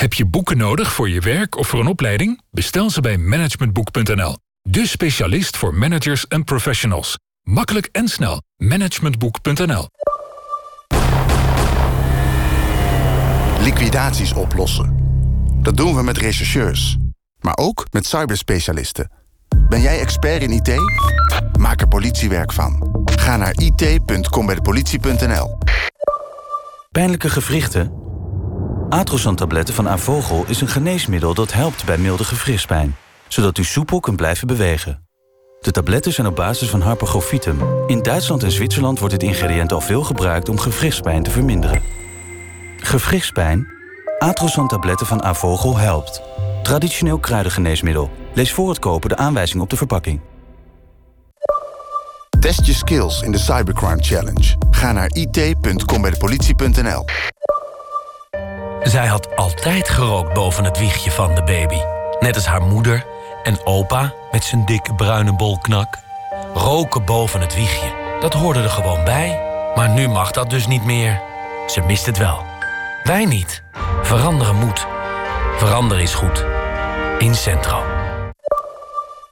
Heb je boeken nodig voor je werk of voor een opleiding? Bestel ze bij managementboek.nl. De specialist voor managers en professionals. Makkelijk en snel. Managementboek.nl. Liquidaties oplossen. Dat doen we met rechercheurs. Maar ook met cyberspecialisten. Ben jij expert in IT? Maak er politiewerk van. Ga naar it.combijdepolitie.nl Pijnlijke gewrichten? Atrosan-tabletten van Avogel is een geneesmiddel dat helpt bij milde gewrichtspijn. Zodat u soepel kunt blijven bewegen. De tabletten zijn op basis van Harpagophytum. In Duitsland en Zwitserland wordt dit ingrediënt al veel gebruikt om gewrichtspijn te verminderen. Gewrichtspijn? Atrosan-tabletten van Avogel helpt. Traditioneel kruidengeneesmiddel. Lees voor het kopen de aanwijzing op de verpakking. Test je skills in de Cybercrime Challenge. Ga naar it.combijdepolitie.nl Zij had altijd gerookt boven het wiegje van de baby. Net als haar moeder en opa met zijn dikke bruine bolknak. Roken boven het wiegje, dat hoorde er gewoon bij. Maar nu mag dat dus niet meer. Ze mist het wel. Wij niet. Veranderen moet. Veranderen is goed. Incentro.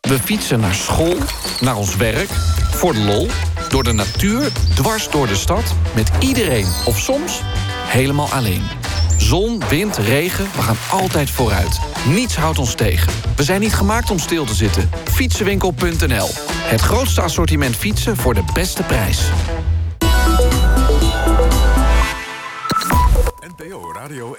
We fietsen naar school, naar ons werk, voor de lol, door de natuur, dwars door de stad, met iedereen of soms helemaal alleen. Zon, wind, regen, we gaan altijd vooruit. Niets houdt ons tegen. We zijn niet gemaakt om stil te zitten. Fietsenwinkel.nl. Het grootste assortiment fietsen voor de beste prijs. NPO Radio